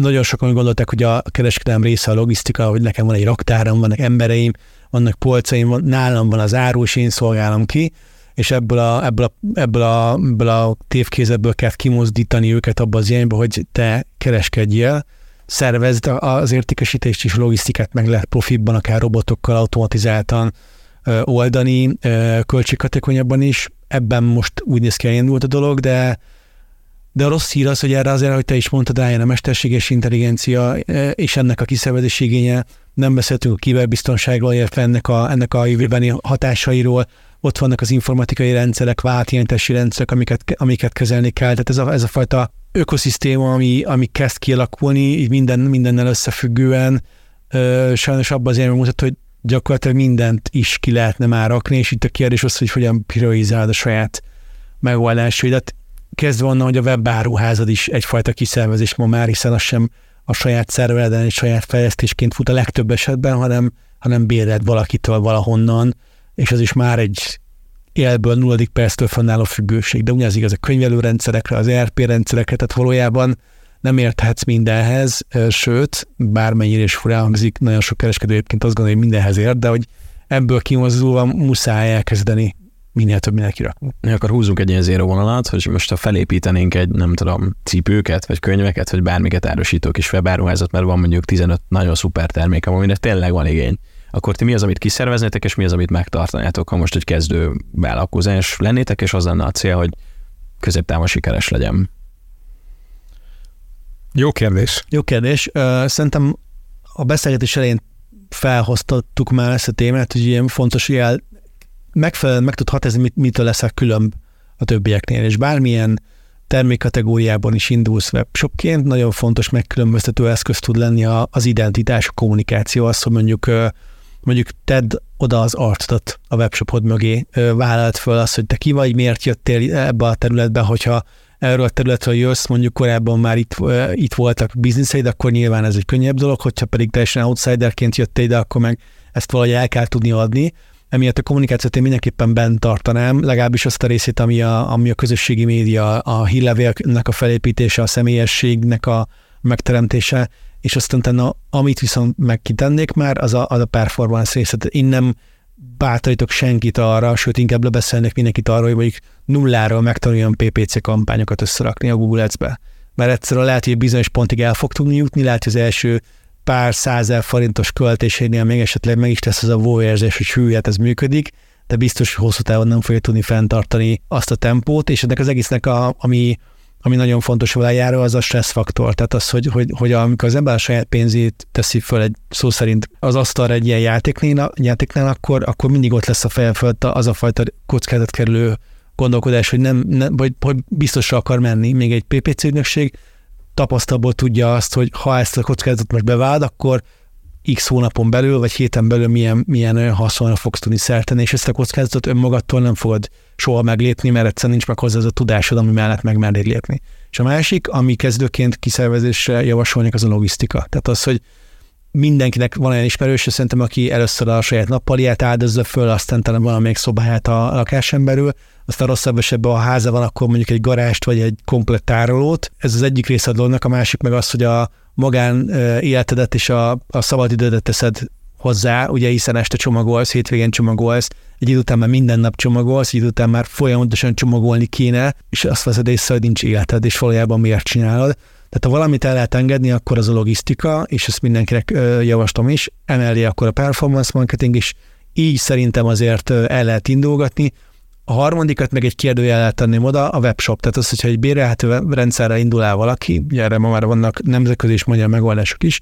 S2: nagyon sokan gondolták, hogy a kereskedelem része a logisztika, hogy nekem van egy raktáram, vannak embereim, vannak polcaim, van, nálam van az áru, és én szolgálom ki, és ebből a, ebből a, ebből a, ebből a tévkézetből kell kimozdítani őket abba az irányba, hogy te kereskedjél, szervezd az értékesítést és logisztikát meg lehet profibban, akár robotokkal automatizáltan oldani, költséghatékonyabban is. Ebben most úgy néz ki, elindult a dolog, de de a rossz hír az, hogy erre azért, ahogy te is mondtad, álljon a mesterséges intelligencia és ennek a kiszervezési igénye, nem beszéltünk a kiberbiztonságról, illetve ennek a, ennek a jövőbeni hatásairól, ott vannak az informatikai rendszerek, váltjelentési rendszerek, amiket, amiket kezelni kell. Tehát ez a, ez a fajta ökoszisztéma, ami, ami kezd kialakulni, így minden, mindennel összefüggően, ö, sajnos abban az érve mutat, hogy gyakorlatilag mindent is ki lehetne már rakni, és itt a kérdés az, hogy hogyan priorizálod a saját megoldásaidat. Kezdve onnan, hogy a webáruházad is egyfajta kiszervezés ma már, hiszen az sem a saját szervereden egy saját fejlesztésként fut a legtöbb esetben, hanem, hanem bérled valakitől valahonnan, és az is már egy élből nulladik perctől fennálló függőség. De ugyanez igaz a könyvelőrendszerekre, az ERP rendszerekre, tehát valójában nem érthetsz mindenhez, sőt, bármennyire is furán hangzik, nagyon sok kereskedő egyébként azt gondolja, hogy mindenhez ért, de hogy ebből kimozdulva muszáj elkezdeni minél több mindenki rakni.
S1: Akkor húzzunk egy ilyen zéro vonalat, hogy most ha felépítenénk egy, nem tudom, cipőket, vagy könyveket, vagy bármiket árusító kis webáruházat, mert van mondjuk 15 nagyon szuper termékem, amire tényleg van igény, akkor ti mi az, amit kiszerveznétek, és mi az, amit megtartanátok, ha most egy kezdő vállalkozás lennétek, és az lenne a cél, hogy középtávon sikeres legyen?
S3: Jó kérdés.
S2: Jó kérdés. Szerintem a beszélgetés elején felhoztattuk már ezt a témát, hogy ilyen fontos, hogy el, megfelelően meg tud határozni, mit, mitől leszek különb a többieknél, és bármilyen termékkategóriában is indulsz webshopként, nagyon fontos megkülönböztető eszköz tud lenni az identitás, a kommunikáció, az, hogy mondjuk mondjuk tedd oda az arcodat a webshopod mögé, vállalt föl azt, hogy te ki vagy, miért jöttél ebbe a területbe, hogyha erről a területről jössz, mondjuk korábban már itt, itt voltak bizniszeid, akkor nyilván ez egy könnyebb dolog, hogyha pedig teljesen outsiderként jöttél ide, akkor meg ezt valahogy el kell tudni adni emiatt a kommunikációt én mindenképpen bent tartanám, legalábbis azt a részét, ami a, ami a közösségi média, a hírlevélnek a felépítése, a személyességnek a megteremtése, és aztán tenna, amit viszont megkitennék már, az a, az a performance részét. Én nem bátorítok senkit arra, sőt inkább lebeszélnék mindenkit arról, hogy mondjuk nulláról megtanuljon PPC kampányokat összerakni a Google Ads-be. Mert egyszerűen lehet, hogy bizonyos pontig el fog tudni jutni, lehet, hogy az első pár százer forintos költésénél még esetleg meg is tesz az a wow érzés, hogy hű, hát ez működik, de biztos, hogy hosszú távon nem fogja tudni fenntartani azt a tempót, és ennek az egésznek, a, ami, ami nagyon fontos vele az a stressz faktor. Tehát az, hogy, hogy, hogy amikor az ember a saját pénzét teszi föl egy szó szerint az asztalra egy ilyen játéknál, játéknál akkor, akkor mindig ott lesz a fejem fölött az a fajta kockázat kerülő gondolkodás, hogy nem, nem vagy, hogy biztosra akar menni még egy PPC ügynökség, tapasztalból tudja azt, hogy ha ezt a kockázatot most beváld, akkor x hónapon belül, vagy héten belül milyen, milyen haszonra fogsz tudni szerteni, és ezt a kockázatot önmagattól nem fogod soha meglépni, mert egyszerűen nincs meg hozzá az a tudásod, ami mellett megmernéd lépni. És a másik, ami kezdőként kiszervezésre javasolnék, az a logisztika. Tehát az, hogy mindenkinek van olyan ismerős, szerintem, aki először a saját nappaliát áldozza föl, aztán talán valamelyik szobáját a lakásán belül, aztán rosszabb esetben, ha a háza van, akkor mondjuk egy garást vagy egy komplett tárolót. Ez az egyik része a dolognak, a másik meg az, hogy a magán életedet és a, a szabadidődet teszed hozzá, ugye hiszen este csomagolsz, hétvégén csomagolsz, egy idő után már minden nap csomagolsz, egy idő után már folyamatosan csomagolni kéne, és azt veszed észre, hogy nincs életed, és valójában miért csinálod. Tehát ha valamit el lehet engedni, akkor az a logisztika, és ezt mindenkinek javaslom is, emeli akkor a performance marketing is, így szerintem azért el lehet indulgatni. A harmadikat meg egy kérdőjel lehet tenni oda, a webshop. Tehát az, hogyha egy bérelhető rendszerre indul el valaki, ugye erre ma már vannak nemzetközi és magyar megoldások is,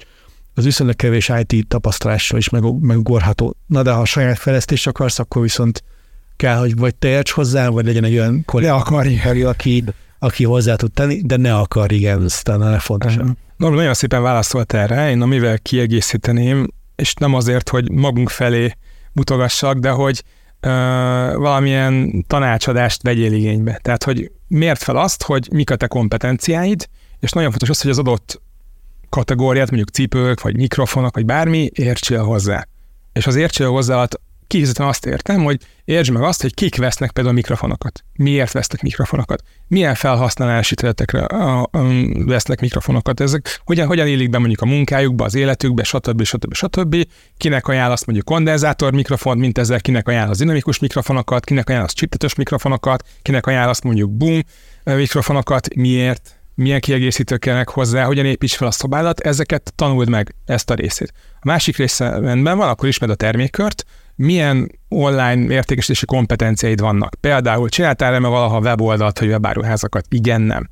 S2: az viszonylag kevés IT tapasztalással is megugorható. Na de ha saját fejlesztést akarsz, akkor viszont kell, hogy vagy te érts hozzá, vagy legyen egy olyan kollégák, aki, aki hozzá tud tenni, de ne akar, igen, ez talán a fontosabb.
S3: Norma nagyon szépen válaszolt erre, én amivel kiegészíteném, és nem azért, hogy magunk felé mutogassak, de hogy ö, valamilyen tanácsadást vegyél igénybe. Tehát, hogy miért fel azt, hogy mik a te kompetenciáid, és nagyon fontos az, hogy az adott kategóriát, mondjuk cipők, vagy mikrofonok, vagy bármi, értsél hozzá. És az értsél hozzá kifejezetten azt értem, hogy értsd meg azt, hogy kik vesznek például mikrofonokat. Miért vesznek mikrofonokat? Milyen felhasználási területekre vesznek mikrofonokat? Ezek hogyan, hogyan élik be mondjuk a munkájukba, az életükbe, stb. stb. stb. Kinek ajánlasz mondjuk kondenzátor mikrofont, mint ezzel, kinek ajánlasz dinamikus mikrofonokat, kinek ajánlasz csiptetős mikrofonokat, kinek ajánlasz mondjuk boom mikrofonokat, miért? milyen kiegészítők kellnek hozzá, hogyan építs fel a szobádat, ezeket tanuld meg, ezt a részét. A másik része rendben van, akkor ismered a termékkört, milyen online értékesítési kompetenciáid vannak. Például csináltál-e valaha weboldalt, vagy webáruházakat? Igen, nem.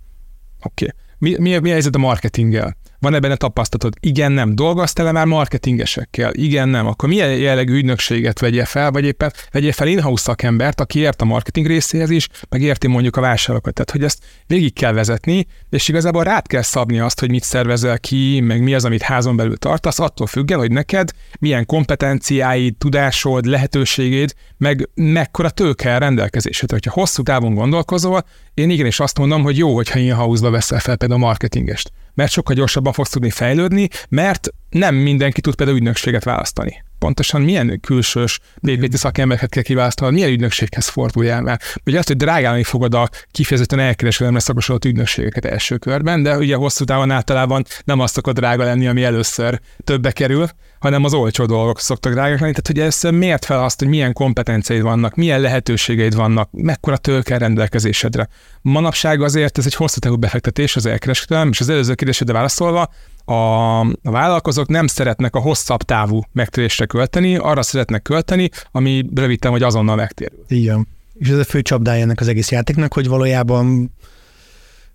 S3: Oké. Okay. Mi, mi, mi a helyzet a marketinggel? Van-e benne tapasztalatod? Igen, nem. Dolgoztál-e már marketingesekkel? Igen, nem. Akkor milyen jellegű ügynökséget vegye fel, vagy éppen vegye fel in-house szakembert, aki ért a marketing részéhez is, meg érti mondjuk a vásárlókat. Tehát, hogy ezt végig kell vezetni, és igazából rád kell szabni azt, hogy mit szervezel ki, meg mi az, amit házon belül tartasz, attól függően, hogy neked milyen kompetenciáid, tudásod, lehetőséged, meg mekkora tőke rendelkezésed. Hogyha hosszú távon gondolkozol, én igenis azt mondom, hogy jó, hogyha in-house-ba veszel fel például a marketingest mert sokkal gyorsabban fogsz tudni fejlődni, mert nem mindenki tud például ügynökséget választani. Pontosan milyen külsős PPT szakembereket kell kiválasztani, milyen ügynökséghez forduljál már. Ugye azt, hogy drágálni fogod a kifejezetten elkereskedelemre szakosodott ügynökségeket első körben, de ugye hosszú távon általában nem azt szokott drága lenni, ami először többe kerül, hanem az olcsó dolgok szoktak drágák lenni. Tehát, hogy ez miért fel azt, hogy milyen kompetenciáid vannak, milyen lehetőségeid vannak, mekkora tőke rendelkezésedre. Manapság azért ez egy hosszú távú befektetés az elkereskedelem, és az előző kérdésedre válaszolva, a, a vállalkozók nem szeretnek a hosszabb távú megtérésre költeni, arra szeretnek költeni, ami rövid vagy azonnal megtérül.
S2: Igen. És ez a fő csapdája ennek az egész játéknak, hogy valójában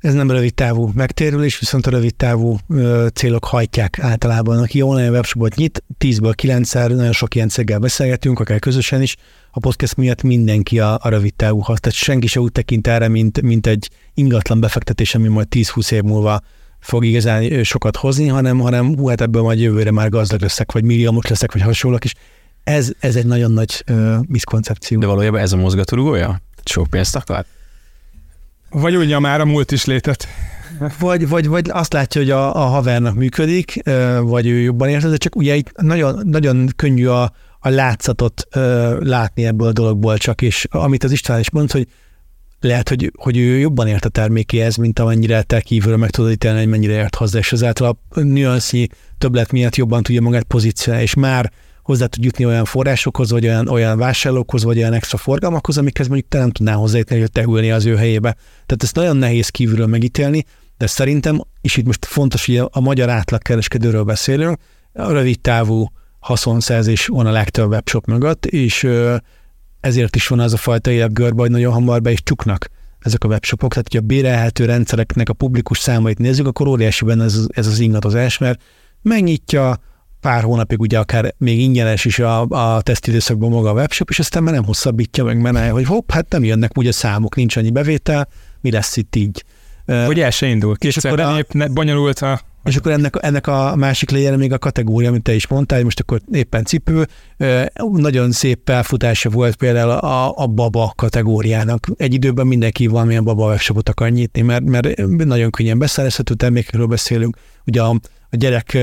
S2: ez nem rövid távú megtérülés, viszont a rövid távú ö, célok hajtják általában. Aki online webshopot nyit, 10-ből 9-szer, nagyon sok ilyen céggel beszélgetünk, akár közösen is, a podcast miatt mindenki a, a rövid távú tehát senki se úgy tekint erre, mint, mint egy ingatlan befektetés, ami majd 10-20 év múlva fog igazán sokat hozni, hanem, hanem hú, hát ebből majd jövőre már gazdag leszek, vagy milliómos leszek, vagy hasonlók is. Ez, ez egy nagyon nagy uh, miszkoncepció.
S1: De valójában ez a mozgatórugója? Sok pénzt akar?
S3: Vagy úgy már a múlt is létet.
S2: Vagy, vagy, vagy azt látja, hogy a, a havernak működik, vagy ő jobban érte, de csak ugye itt nagyon, nagyon könnyű a, a látszatot látni ebből a dologból csak, és amit az István is mond, hogy lehet, hogy, hogy ő jobban ért a termékéhez, mint amennyire te kívülről meg tudod ítélni, hogy mennyire ért hozzá, és ezáltal a nüansznyi többlet miatt jobban tudja magát pozícionálni, és már hozzá tud jutni olyan forrásokhoz, vagy olyan, olyan vásárlókhoz, vagy olyan extra forgalmakhoz, amikhez mondjuk te nem tudnál hozzájutni, hogy te ülni az ő helyébe. Tehát ezt nagyon nehéz kívülről megítélni, de szerintem, és itt most fontos, hogy a magyar átlagkereskedőről beszélünk, a rövid távú haszonszerzés van a legtöbb webshop mögött, és ezért is van az a fajta életgörbe, hogy nagyon hamar be is csuknak ezek a webshopok. Tehát, hogy a bérelhető rendszereknek a publikus számait nézzük, akkor óriási benne ez, ez az ingadozás, mert megnyitja, pár hónapig ugye akár még ingyenes is a, a tesztidőszakban maga a webshop, és aztán már nem hosszabbítja meg, mert hogy hopp, hát nem jönnek ugye számok, nincs annyi bevétel, mi lesz itt így.
S3: Hogy el se indul. És akkor a, bonyolult a
S2: és akkor ennek, ennek a másik legyen még a kategória, amit te is mondtál, most akkor éppen cipő. Nagyon szép felfutása volt például a, a baba kategóriának. Egy időben mindenki valamilyen baba webshopot akar nyitni, mert, mert nagyon könnyen beszerezhető termékekről beszélünk, ugye a, a gyerek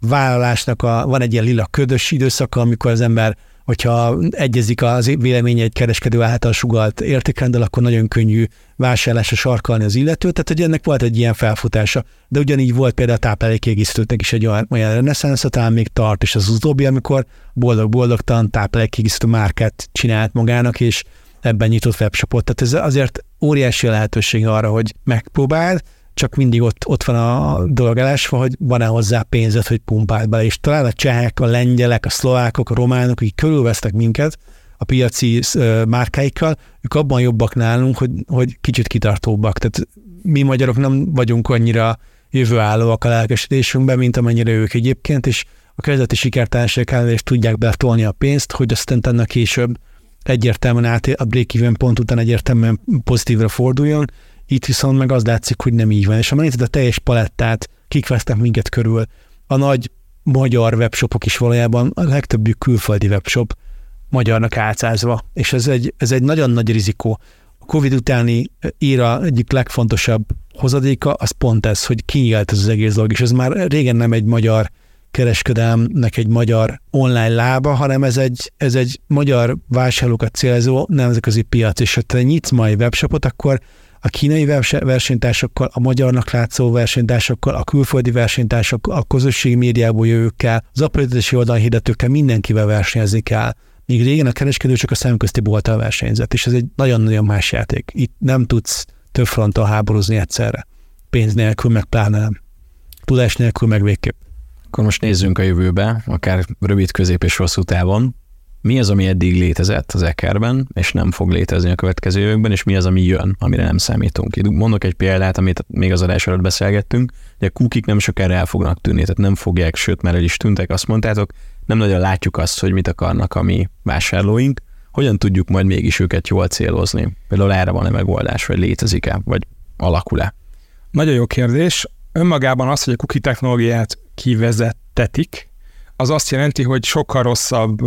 S2: vállalásnak a, van egy ilyen lila ködös időszaka, amikor az ember hogyha egyezik az véleménye egy kereskedő által sugalt értékrendel, akkor nagyon könnyű vásárlásra sarkalni az illetőt, tehát hogy ennek volt egy ilyen felfutása. De ugyanígy volt például a táplálékkiegészítőknek is egy olyan, olyan reneszánsz, talán még tart, és az utóbbi, amikor boldog-boldogtan táplálékkiegészítő márkát csinált magának, és ebben nyitott webshopot. Tehát ez azért óriási lehetőség arra, hogy megpróbáld, csak mindig ott, ott van a dolog elásva, hogy van-e hozzá pénzed, hogy pumpáld bele. És talán a csehek, a lengyelek, a szlovákok, a románok, akik körülvesznek minket a piaci márkáikkal, ők abban jobbak nálunk, hogy, hogy kicsit kitartóbbak. Tehát mi magyarok nem vagyunk annyira jövőállóak a lelkesedésünkben, mint amennyire ők egyébként, és a kezdeti sikertársaság ellen is tudják betolni a pénzt, hogy aztán tenni később egyértelműen át, a break-even pont után egyértelműen pozitívra forduljon, itt viszont meg az látszik, hogy nem így van. És ha megnézed a teljes palettát, kik vesznek minket körül, a nagy magyar webshopok is valójában a legtöbbjük külföldi webshop magyarnak álcázva, és ez egy, ez egy nagyon nagy rizikó. A Covid utáni éra egyik legfontosabb hozadéka az pont ez, hogy kinyílt ez az egész dolog, és ez már régen nem egy magyar kereskedelmnek egy magyar online lába, hanem ez egy, ez egy magyar vásárlókat célzó nemzetközi piac, és ha te nyitsz majd webshopot, akkor a kínai versenytársakkal, a magyarnak látszó versenytársakkal, a külföldi versenytársakkal, a közösségi médiából jövőkkel, az aprítási oldalhirdetőkkel mindenkivel versenyezni kell. Míg régen a kereskedő csak a szemközti bolttal versenyzett, és ez egy nagyon-nagyon más játék. Itt nem tudsz több fronton háborúzni egyszerre. Pénz nélkül, meg pláne nem. Tudás nélkül, meg végképp.
S1: Akkor most nézzünk a jövőbe, akár rövid, közép és hosszú távon mi az, ami eddig létezett az ekerben, és nem fog létezni a következő években, és mi az, ami jön, amire nem számítunk. Mondok egy példát, amit még az adás előtt beszélgettünk, hogy a kukik nem sokára el fognak tűnni, tehát nem fogják, sőt, mert el is tűntek, azt mondtátok, nem nagyon látjuk azt, hogy mit akarnak a mi vásárlóink, hogyan tudjuk majd mégis őket jól célozni? Például erre van-e megoldás, vagy létezik-e, vagy alakul-e?
S3: Nagyon jó kérdés. Önmagában az, hogy a cookie technológiát kivezettetik, az azt jelenti, hogy sokkal rosszabb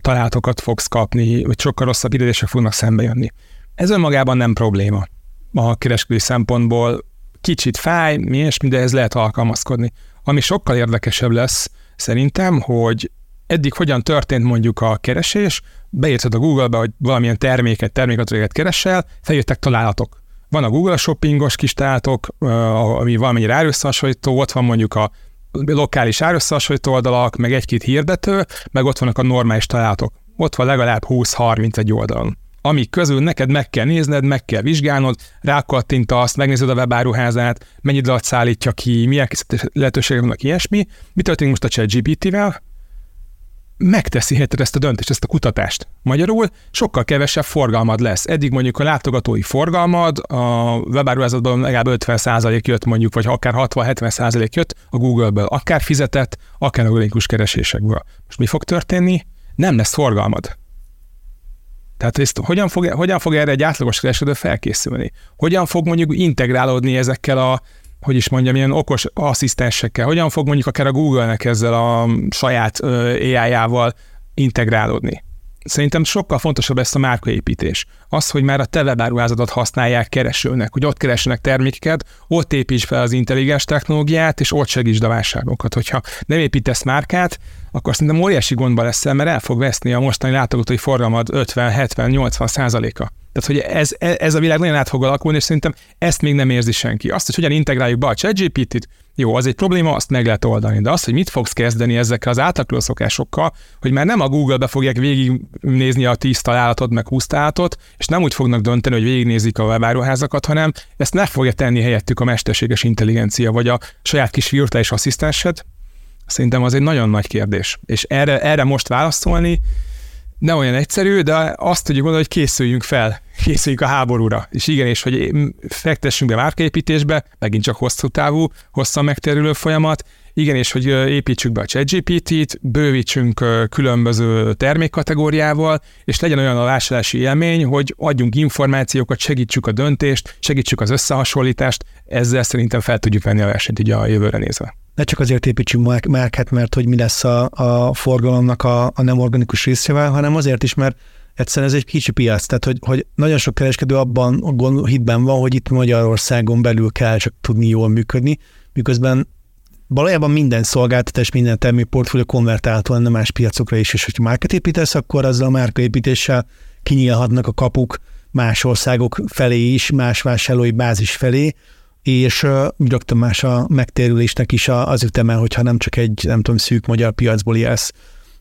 S3: találatokat fogsz kapni, vagy sokkal rosszabb idézések fognak szembe jönni. Ez önmagában nem probléma a kereskedői szempontból. Kicsit fáj, mi és de ez lehet alkalmazkodni. Ami sokkal érdekesebb lesz szerintem, hogy eddig hogyan történt mondjuk a keresés, beírtad a Google-be, hogy valamilyen terméket, terméket keresel, feljöttek találatok. Van a Google shoppingos kis találatok, ami valamennyire árösszehasonlító, ott van mondjuk a lokális árösszehasonlító oldalak, meg egy-két hirdető, meg ott vannak a normális találatok. Ott van legalább 20-30 egy oldalon amik közül neked meg kell nézned, meg kell vizsgálnod, azt, megnézed a webáruházát, mennyit alatt szállítja ki, milyen lehetőségek vannak, ilyesmi. Mi történik most a ChatGPT-vel? Megteszi helyetted ezt a döntést, ezt a kutatást. Magyarul sokkal kevesebb forgalmad lesz. Eddig mondjuk a látogatói forgalmad a webáruházatban legalább 50% jött mondjuk, vagy akár 60-70% jött a Google-ből, akár fizetett, akár a linkus keresésekből. Most mi fog történni? Nem lesz forgalmad. Tehát ezt hogyan fog, hogyan fog erre egy átlagos kereskedő felkészülni? Hogyan fog mondjuk integrálódni ezekkel a hogy is mondjam, ilyen okos asszisztensekkel, hogyan fog mondjuk akár a Google-nek ezzel a saját AI-jával integrálódni. Szerintem sokkal fontosabb ezt a márkaépítés. Az, hogy már a te webáruházadat használják keresőnek, hogy ott keressenek termékeket, ott építs fel az intelligens technológiát, és ott segítsd a vásárlókat. Hogyha nem építesz márkát, akkor szerintem óriási gondba leszel, mert el fog veszni a mostani látogatói forgalmad 50-70-80 százaléka. Tehát, hogy ez, ez a világ nagyon át fog alakulni, és szerintem ezt még nem érzi senki. Azt, hogy hogyan integráljuk be a ChatGPT-t, jó, az egy probléma, azt meg lehet oldani. De az, hogy mit fogsz kezdeni ezekkel az átlakuló szokásokkal, hogy már nem a Google-be fogják végignézni a 10 találatot, meg 20 találatot, és nem úgy fognak dönteni, hogy végignézik a webáruházakat, hanem ezt meg fogja tenni helyettük a mesterséges intelligencia, vagy a saját kis virtuális asszisztensed. Szerintem az egy nagyon nagy kérdés. És erre, erre most válaszolni, nem olyan egyszerű, de azt tudjuk mondani, hogy készüljünk fel, készüljünk a háborúra. És igen, és hogy fektessünk be márkaépítésbe, megint csak hosszú távú, hosszan megterülő folyamat, igen, és hogy építsük be a ChatGPT-t, bővítsünk különböző termékkategóriával, és legyen olyan a vásárlási élmény, hogy adjunk információkat, segítsük a döntést, segítsük az összehasonlítást, ezzel szerintem fel tudjuk venni a versenyt így a jövőre nézve
S2: ne csak azért építsünk márkát, mert hogy mi lesz a, a forgalomnak a, a nem organikus részével, hanem azért is, mert egyszerűen ez egy kicsi piac, tehát hogy, hogy nagyon sok kereskedő abban a hitben van, hogy itt Magyarországon belül kell csak tudni jól működni, miközben valójában minden szolgáltatás, minden termékportfólió konvertálható lenne más piacokra is, és hogyha márkát építesz, akkor azzal a márkaépítéssel kinyílhatnak a kapuk más országok felé is, más vásárlói bázis felé, és rögtön más a megtérülésnek is az üteme, hogyha nem csak egy, nem tudom, szűk magyar piacból élsz.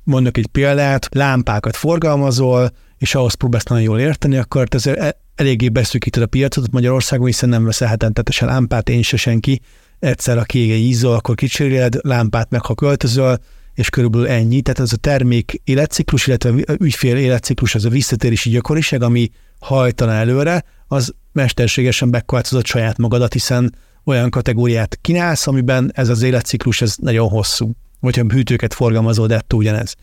S2: Mondok egy példát, lámpákat forgalmazol, és ahhoz próbálsz nagyon jól érteni, akkor azért e- eléggé beszűkíted a piacot Magyarországon, hiszen nem veszel hetentetesen lámpát, én se senki, egyszer a kége ízol, akkor kicseréled, lámpát meg ha költözöl, és körülbelül ennyi. Tehát ez a termék életciklus, illetve ügyfél életciklus, az a visszatérési gyakoriság, ami hajtana előre, az mesterségesen megkváltozott saját magadat, hiszen olyan kategóriát kínálsz, amiben ez az életciklus ez nagyon hosszú. Vagy ha hűtőket forgalmazol, de ugyanez.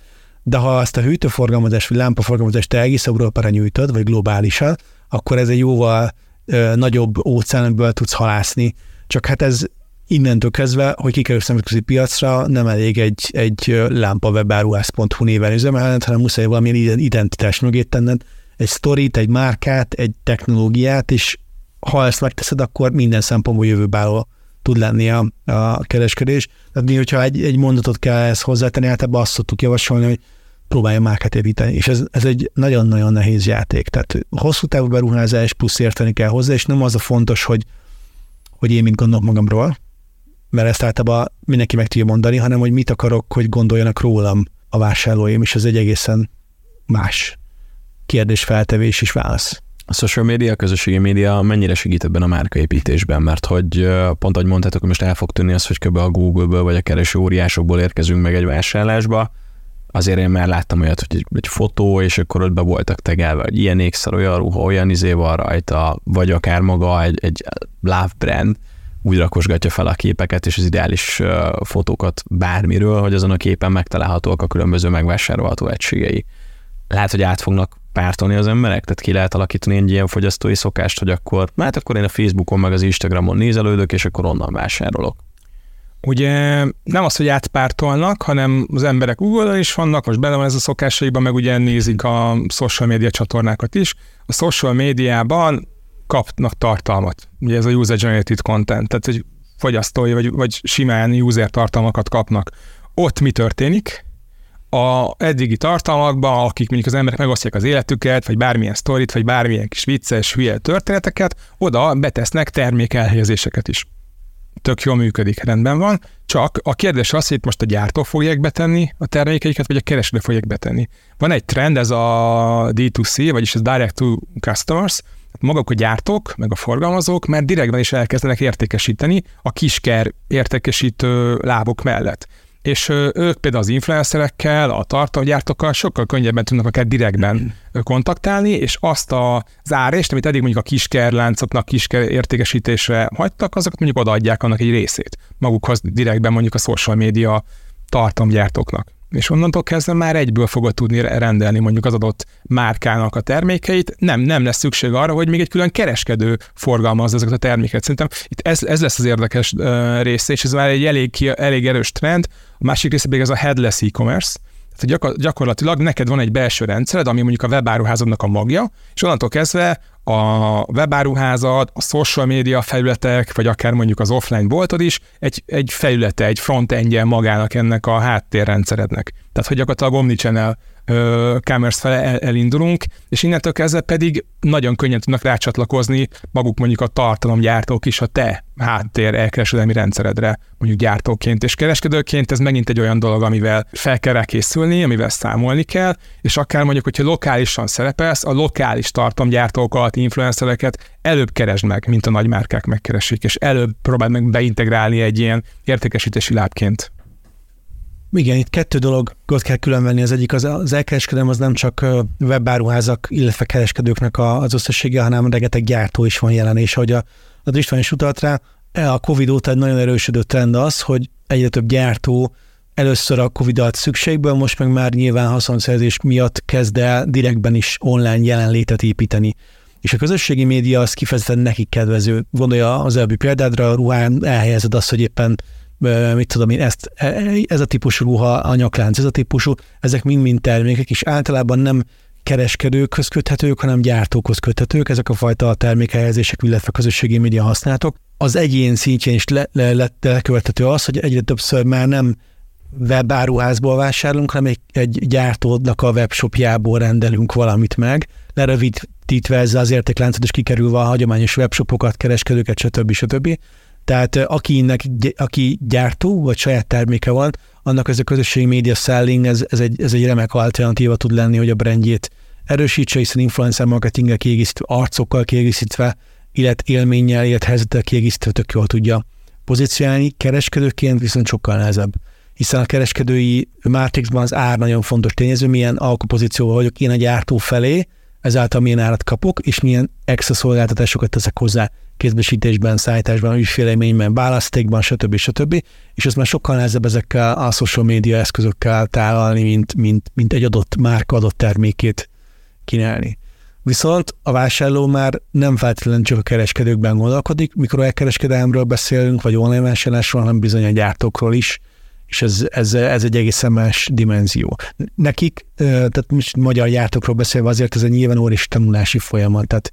S2: De ha azt a hűtőforgalmazást vagy lámpaforgalmazást te egész Európára nyújtod, vagy globálisan, akkor ez egy jóval ö, nagyobb óceánből tudsz halászni. Csak hát ez innentől kezdve, hogy kikerülsz nemzetközi piacra, nem elég egy, egy lámpawebáruhász.hu néven üzemelned, hanem muszáj valamilyen identitás mögé tenned, egy sztorit, egy márkát, egy technológiát, és ha ezt megteszed, akkor minden szempontból jövőbáló tud lenni a, a kereskedés. Tehát mi, hogyha egy, egy mondatot kell ezt hozzátenni, ebbe azt szoktuk javasolni, hogy próbálja márkát építeni, és ez, ez egy nagyon-nagyon nehéz játék. Tehát hosszú távú beruházás plusz érteni kell hozzá, és nem az a fontos, hogy, hogy én mit gondolok magamról, mert ezt általában mindenki meg tudja mondani, hanem hogy mit akarok, hogy gondoljanak rólam a vásárlóim, és ez egy egészen más kérdésfeltevés és válasz.
S1: A social media, a közösségi média mennyire segít ebben a márkaépítésben? Mert hogy pont ahogy mondtátok, hogy most el fog tűnni az, hogy kb. a Google-ből vagy a kereső óriásokból érkezünk meg egy vásárlásba, azért én már láttam olyat, hogy egy, egy fotó, és akkor ott be voltak tegelve, hogy ilyen ékszer, olyan ruha, olyan izé van rajta, vagy akár maga egy, egy love brand, úgy rakosgatja fel a képeket és az ideális fotókat bármiről, hogy azon a képen megtalálhatóak a különböző megvásárolható egységei. Lehet, hogy át fognak pártolni az emberek, tehát ki lehet alakítani egy ilyen fogyasztói szokást, hogy akkor, hát akkor én a Facebookon meg az Instagramon nézelődök, és akkor onnan vásárolok.
S3: Ugye nem az, hogy átpártolnak, hanem az emberek google is vannak, most bele van ez a szokásaikban, meg ugye nézik a social media csatornákat is. A social médiában kapnak tartalmat. Ugye ez a user-generated content, tehát hogy fogyasztói vagy, vagy simán user tartalmakat kapnak. Ott mi történik? a eddigi tartalmakban, akik mondjuk az emberek megosztják az életüket, vagy bármilyen sztorit, vagy bármilyen kis vicces, hülye történeteket, oda betesznek termékelhelyezéseket is. Tök jól működik, rendben van, csak a kérdés az, hogy itt most a gyártók fogják betenni a termékeiket, vagy a kereskedők fogják betenni. Van egy trend, ez a D2C, vagyis ez Direct to Customers, maguk a gyártók, meg a forgalmazók már direktben is elkezdenek értékesíteni a kisker értékesítő lábok mellett. És ők például az influencerekkel, a tartalomgyártókkal sokkal könnyebben tudnak akár direktben kontaktálni, és azt az árést, amit eddig mondjuk a kiskerláncoknak kisker értékesítésre hagytak, azokat mondjuk odaadják annak egy részét magukhoz direktben mondjuk a social media tartalomgyártóknak és onnantól kezdve már egyből fogod tudni rendelni mondjuk az adott márkának a termékeit, nem, nem lesz szükség arra, hogy még egy külön kereskedő forgalmazza ezeket a terméket. Szerintem itt ez, ez lesz az érdekes része, és ez már egy elég, elég erős trend. A másik része pedig ez a headless e-commerce, tehát gyakor- gyakorlatilag neked van egy belső rendszered, ami mondjuk a webáruházadnak a magja, és onnantól kezdve a webáruházad, a social media felületek, vagy akár mondjuk az offline boltod is egy, egy felülete, egy frontendje magának ennek a háttérrendszerednek. Tehát, hogy gyakorlatilag omnichannel commerce fele elindulunk, és innentől kezdve pedig nagyon könnyen tudnak rácsatlakozni maguk mondjuk a tartalomgyártók is a te háttér elkereskedelmi rendszeredre, mondjuk gyártóként és kereskedőként, ez megint egy olyan dolog, amivel fel kell rá amivel számolni kell, és akár mondjuk, hogyha lokálisan szerepelsz, a lokális tartalomgyártókat, influencereket előbb keresd meg, mint a nagymárkák megkeresik, és előbb próbáld meg beintegrálni egy ilyen értékesítési lábként.
S2: Igen, itt kettő dologot kell különvenni. Az egyik az, az elkereskedelem az nem csak webáruházak, illetve kereskedőknek az összessége, hanem rengeteg gyártó is van jelen, és ahogy a, a István is utalt rá, a Covid óta egy nagyon erősödő trend az, hogy egyre több gyártó először a Covid alatt szükségből, most meg már nyilván haszonszerzés miatt kezd el direktben is online jelenlétet építeni. És a közösségi média az kifejezetten nekik kedvező. Gondolja az előbbi példádra, a ruhán elhelyezed azt, hogy éppen mit tudom én, ezt, e, ez a típusú ruha, a nyaklánc, ez a típusú, ezek mind-mind termékek, és általában nem kereskedőkhöz köthetők, hanem gyártókhoz köthetők, ezek a fajta termékhelyezések, illetve közösségi média használatok. Az egyén szintjén is le, le, le, az, hogy egyre többször már nem webáruházból vásárolunk, hanem egy, egy gyártódnak a webshopjából rendelünk valamit meg, lerövidítve ezzel az értékláncot, és kikerülve a hagyományos webshopokat, kereskedőket, stb. stb. Tehát akinek, aki gyártó, vagy saját terméke van, annak ez a közösségi média selling, ez, ez, egy, ez egy remek alternatíva tud lenni, hogy a brandjét erősítse, hiszen influencer marketinggel kiegészítve, arcokkal kiegészítve, illet élménnyel, illet helyzettel kiegészítve tök jól tudja pozícionálni. Kereskedőként viszont sokkal nehezebb hiszen a kereskedői Matrixban az ár nagyon fontos tényező, milyen alkupozícióval vagyok én a gyártó felé, ezáltal milyen árat kapok, és milyen extra szolgáltatásokat teszek hozzá kézbesítésben, szállításban, ügyfélélményben, választékban, stb. stb. És ez már sokkal nehezebb ezekkel a social média eszközökkel tálalni, mint, mint, mint egy adott márka adott termékét kínálni. Viszont a vásárló már nem feltétlenül csak a kereskedőkben gondolkodik, mikor elkereskedelemről beszélünk, vagy online vásárlásról, hanem bizony a gyártókról is, és ez, ez, ez egy egészen más dimenzió. Nekik, tehát most magyar gyártókról beszélve azért ez egy nyilván óriási tanulási folyamat, tehát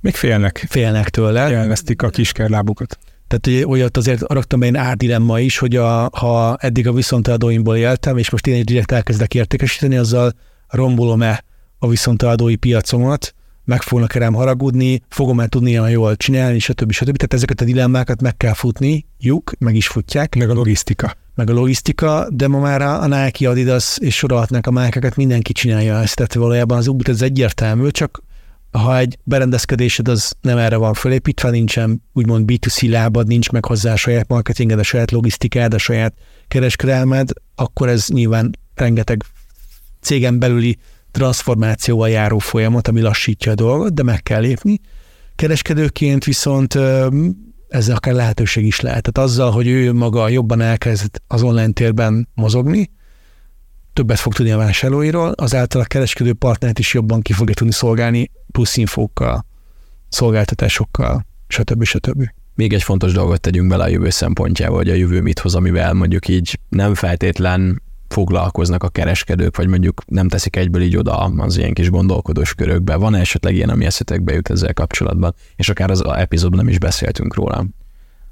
S3: még félnek.
S2: Félnek tőle.
S3: Elvesztik a kiskerlábukat.
S2: Tehát olyat azért raktam én árdilemma is, hogy a, ha eddig a viszonteladóimból éltem, és most én egy direkt elkezdek értékesíteni, azzal rombolom-e a viszonteladói piacomat, meg fognak rám haragudni, fogom el tudni olyan jól csinálni, stb. stb. Tehát ezeket a dilemmákat meg kell futni, juk, meg is futják.
S3: Meg a logisztika.
S2: Meg a logisztika, de ma már a Nike, Adidas és sorolhatnánk a márkákat, mindenki csinálja ezt. Tehát valójában az út ez egyértelmű, csak ha egy berendezkedésed az nem erre van fölépítve, nincsen úgymond B2C lábad, nincs meg hozzá a saját marketinged, a saját logisztikád, a saját kereskedelmed, akkor ez nyilván rengeteg cégen belüli transformációval járó folyamat, ami lassítja a dolgot, de meg kell lépni. Kereskedőként viszont ez akár lehetőség is lehet. Tehát azzal, hogy ő maga jobban elkezd az online térben mozogni, többet fog tudni a vásárlóiról, azáltal a kereskedő partnert is jobban ki fogja tudni szolgálni plusz infókkal, szolgáltatásokkal, stb. stb.
S1: Még egy fontos dolgot tegyünk bele a jövő szempontjából, hogy a jövő mit hoz, amivel mondjuk így nem feltétlen foglalkoznak a kereskedők, vagy mondjuk nem teszik egyből így oda az ilyen kis gondolkodós körökbe. Van esetleg ilyen, ami eszetekbe jut ezzel kapcsolatban, és akár az epizódban nem is beszéltünk róla?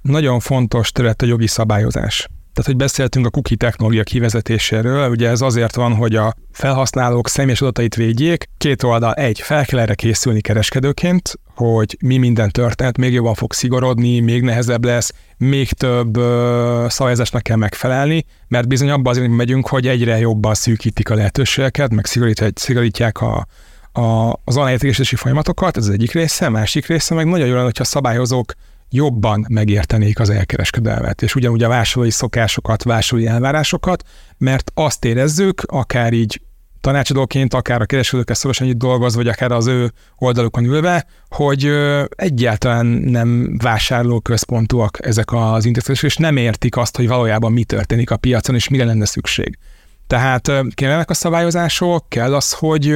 S3: Nagyon fontos terület a jogi szabályozás. Tehát, hogy beszéltünk a cookie technológia kivezetéséről, ugye ez azért van, hogy a felhasználók személyes adatait védjék. Két oldal, egy, fel kell erre készülni kereskedőként, hogy mi minden történt, még jobban fog szigorodni, még nehezebb lesz, még több ö, szabályozásnak kell megfelelni, mert bizony abban azért megyünk, hogy egyre jobban szűkítik a lehetőségeket, meg szigorítják a, a, az analitikésítési folyamatokat, ez az egyik része, másik része meg nagyon jó lenne, hogyha szabályozók jobban megértenék az elkereskedelmet, és ugyanúgy a vásárlói szokásokat, vásárlói elvárásokat, mert azt érezzük, akár így tanácsadóként, akár a kereskedőkkel szorosan együtt dolgoz, vagy akár az ő oldalukon ülve, hogy egyáltalán nem vásárló központúak ezek az intézkedések, és nem értik azt, hogy valójában mi történik a piacon, és mire lenne szükség. Tehát kellenek a szabályozások, kell az, hogy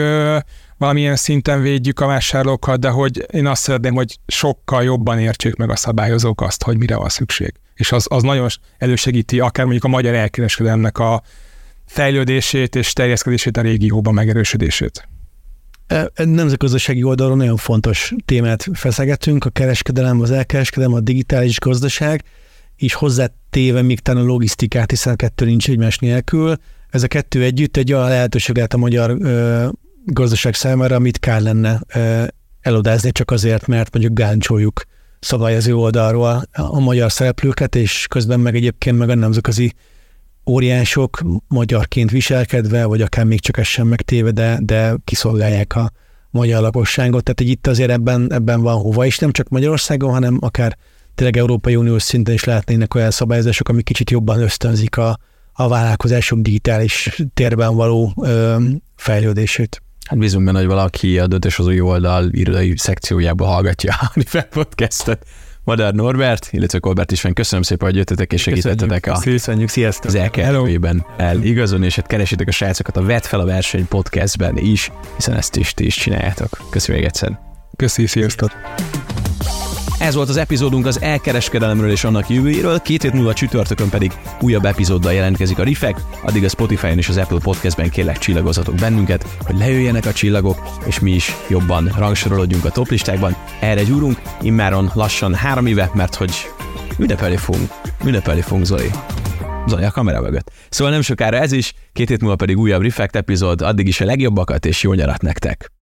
S3: valamilyen szinten védjük a vásárlókat, de hogy én azt szeretném, hogy sokkal jobban értsék meg a szabályozók azt, hogy mire van szükség. És az, az nagyon elősegíti akár mondjuk a magyar elkereskedelemnek a fejlődését és terjeszkedését a régióban megerősödését.
S2: E, e, nemzetgazdasági oldalon nagyon fontos témát feszegetünk, a kereskedelem, az elkereskedelem, a digitális gazdaság, és hozzátéve még talán a logisztikát, hiszen a kettő nincs egymás nélkül. Ez a kettő együtt egy olyan lehetőség lehet a magyar gazdaság számára, amit kár lenne elodázni csak azért, mert mondjuk gáncsoljuk szabályozó oldalról a magyar szereplőket, és közben meg egyébként meg a nemzetközi óriások magyarként viselkedve, vagy akár még csak ez sem megtéve, de, de kiszolgálják a magyar lakosságot. Tehát itt azért ebben, ebben van hova is, nem csak Magyarországon, hanem akár tényleg Európai Uniós szinten is lehetnének olyan szabályozások, amik kicsit jobban ösztönzik a, a vállalkozások digitális térben való ö, fejlődését.
S1: Hát bízunk benne, hogy valaki a döntéshozói oldal irodai szekciójába hallgatja a River Podcastet. Madár Norbert, illetve Kolbert István, köszönöm szépen, hogy jöttetek és segítettetek a
S2: Köszönjük, sziasztok!
S1: az elkerülőben eligazolni, és hát keresétek a srácokat a Vett fel a verseny podcastben is, hiszen ezt is ti is csináljátok. Köszönjük egyszer!
S3: Köszi, sziasztok!
S1: Ez volt az epizódunk az elkereskedelemről és annak jövőjéről, két hét múlva csütörtökön pedig újabb epizóddal jelentkezik a Rifek, addig a Spotify-on és az Apple Podcastben kérlek csillagozatok bennünket, hogy lejöjjenek a csillagok, és mi is jobban rangsorolódjunk a toplistákban. Erre gyúrunk, immáron lassan három éve, mert hogy ünnepelni fogunk, ünnepelni fogunk Zoli. Zoli a kamera mögött. Szóval nem sokára ez is, két hét múlva pedig újabb Reflect epizód, addig is a legjobbakat és jó nyarat nektek!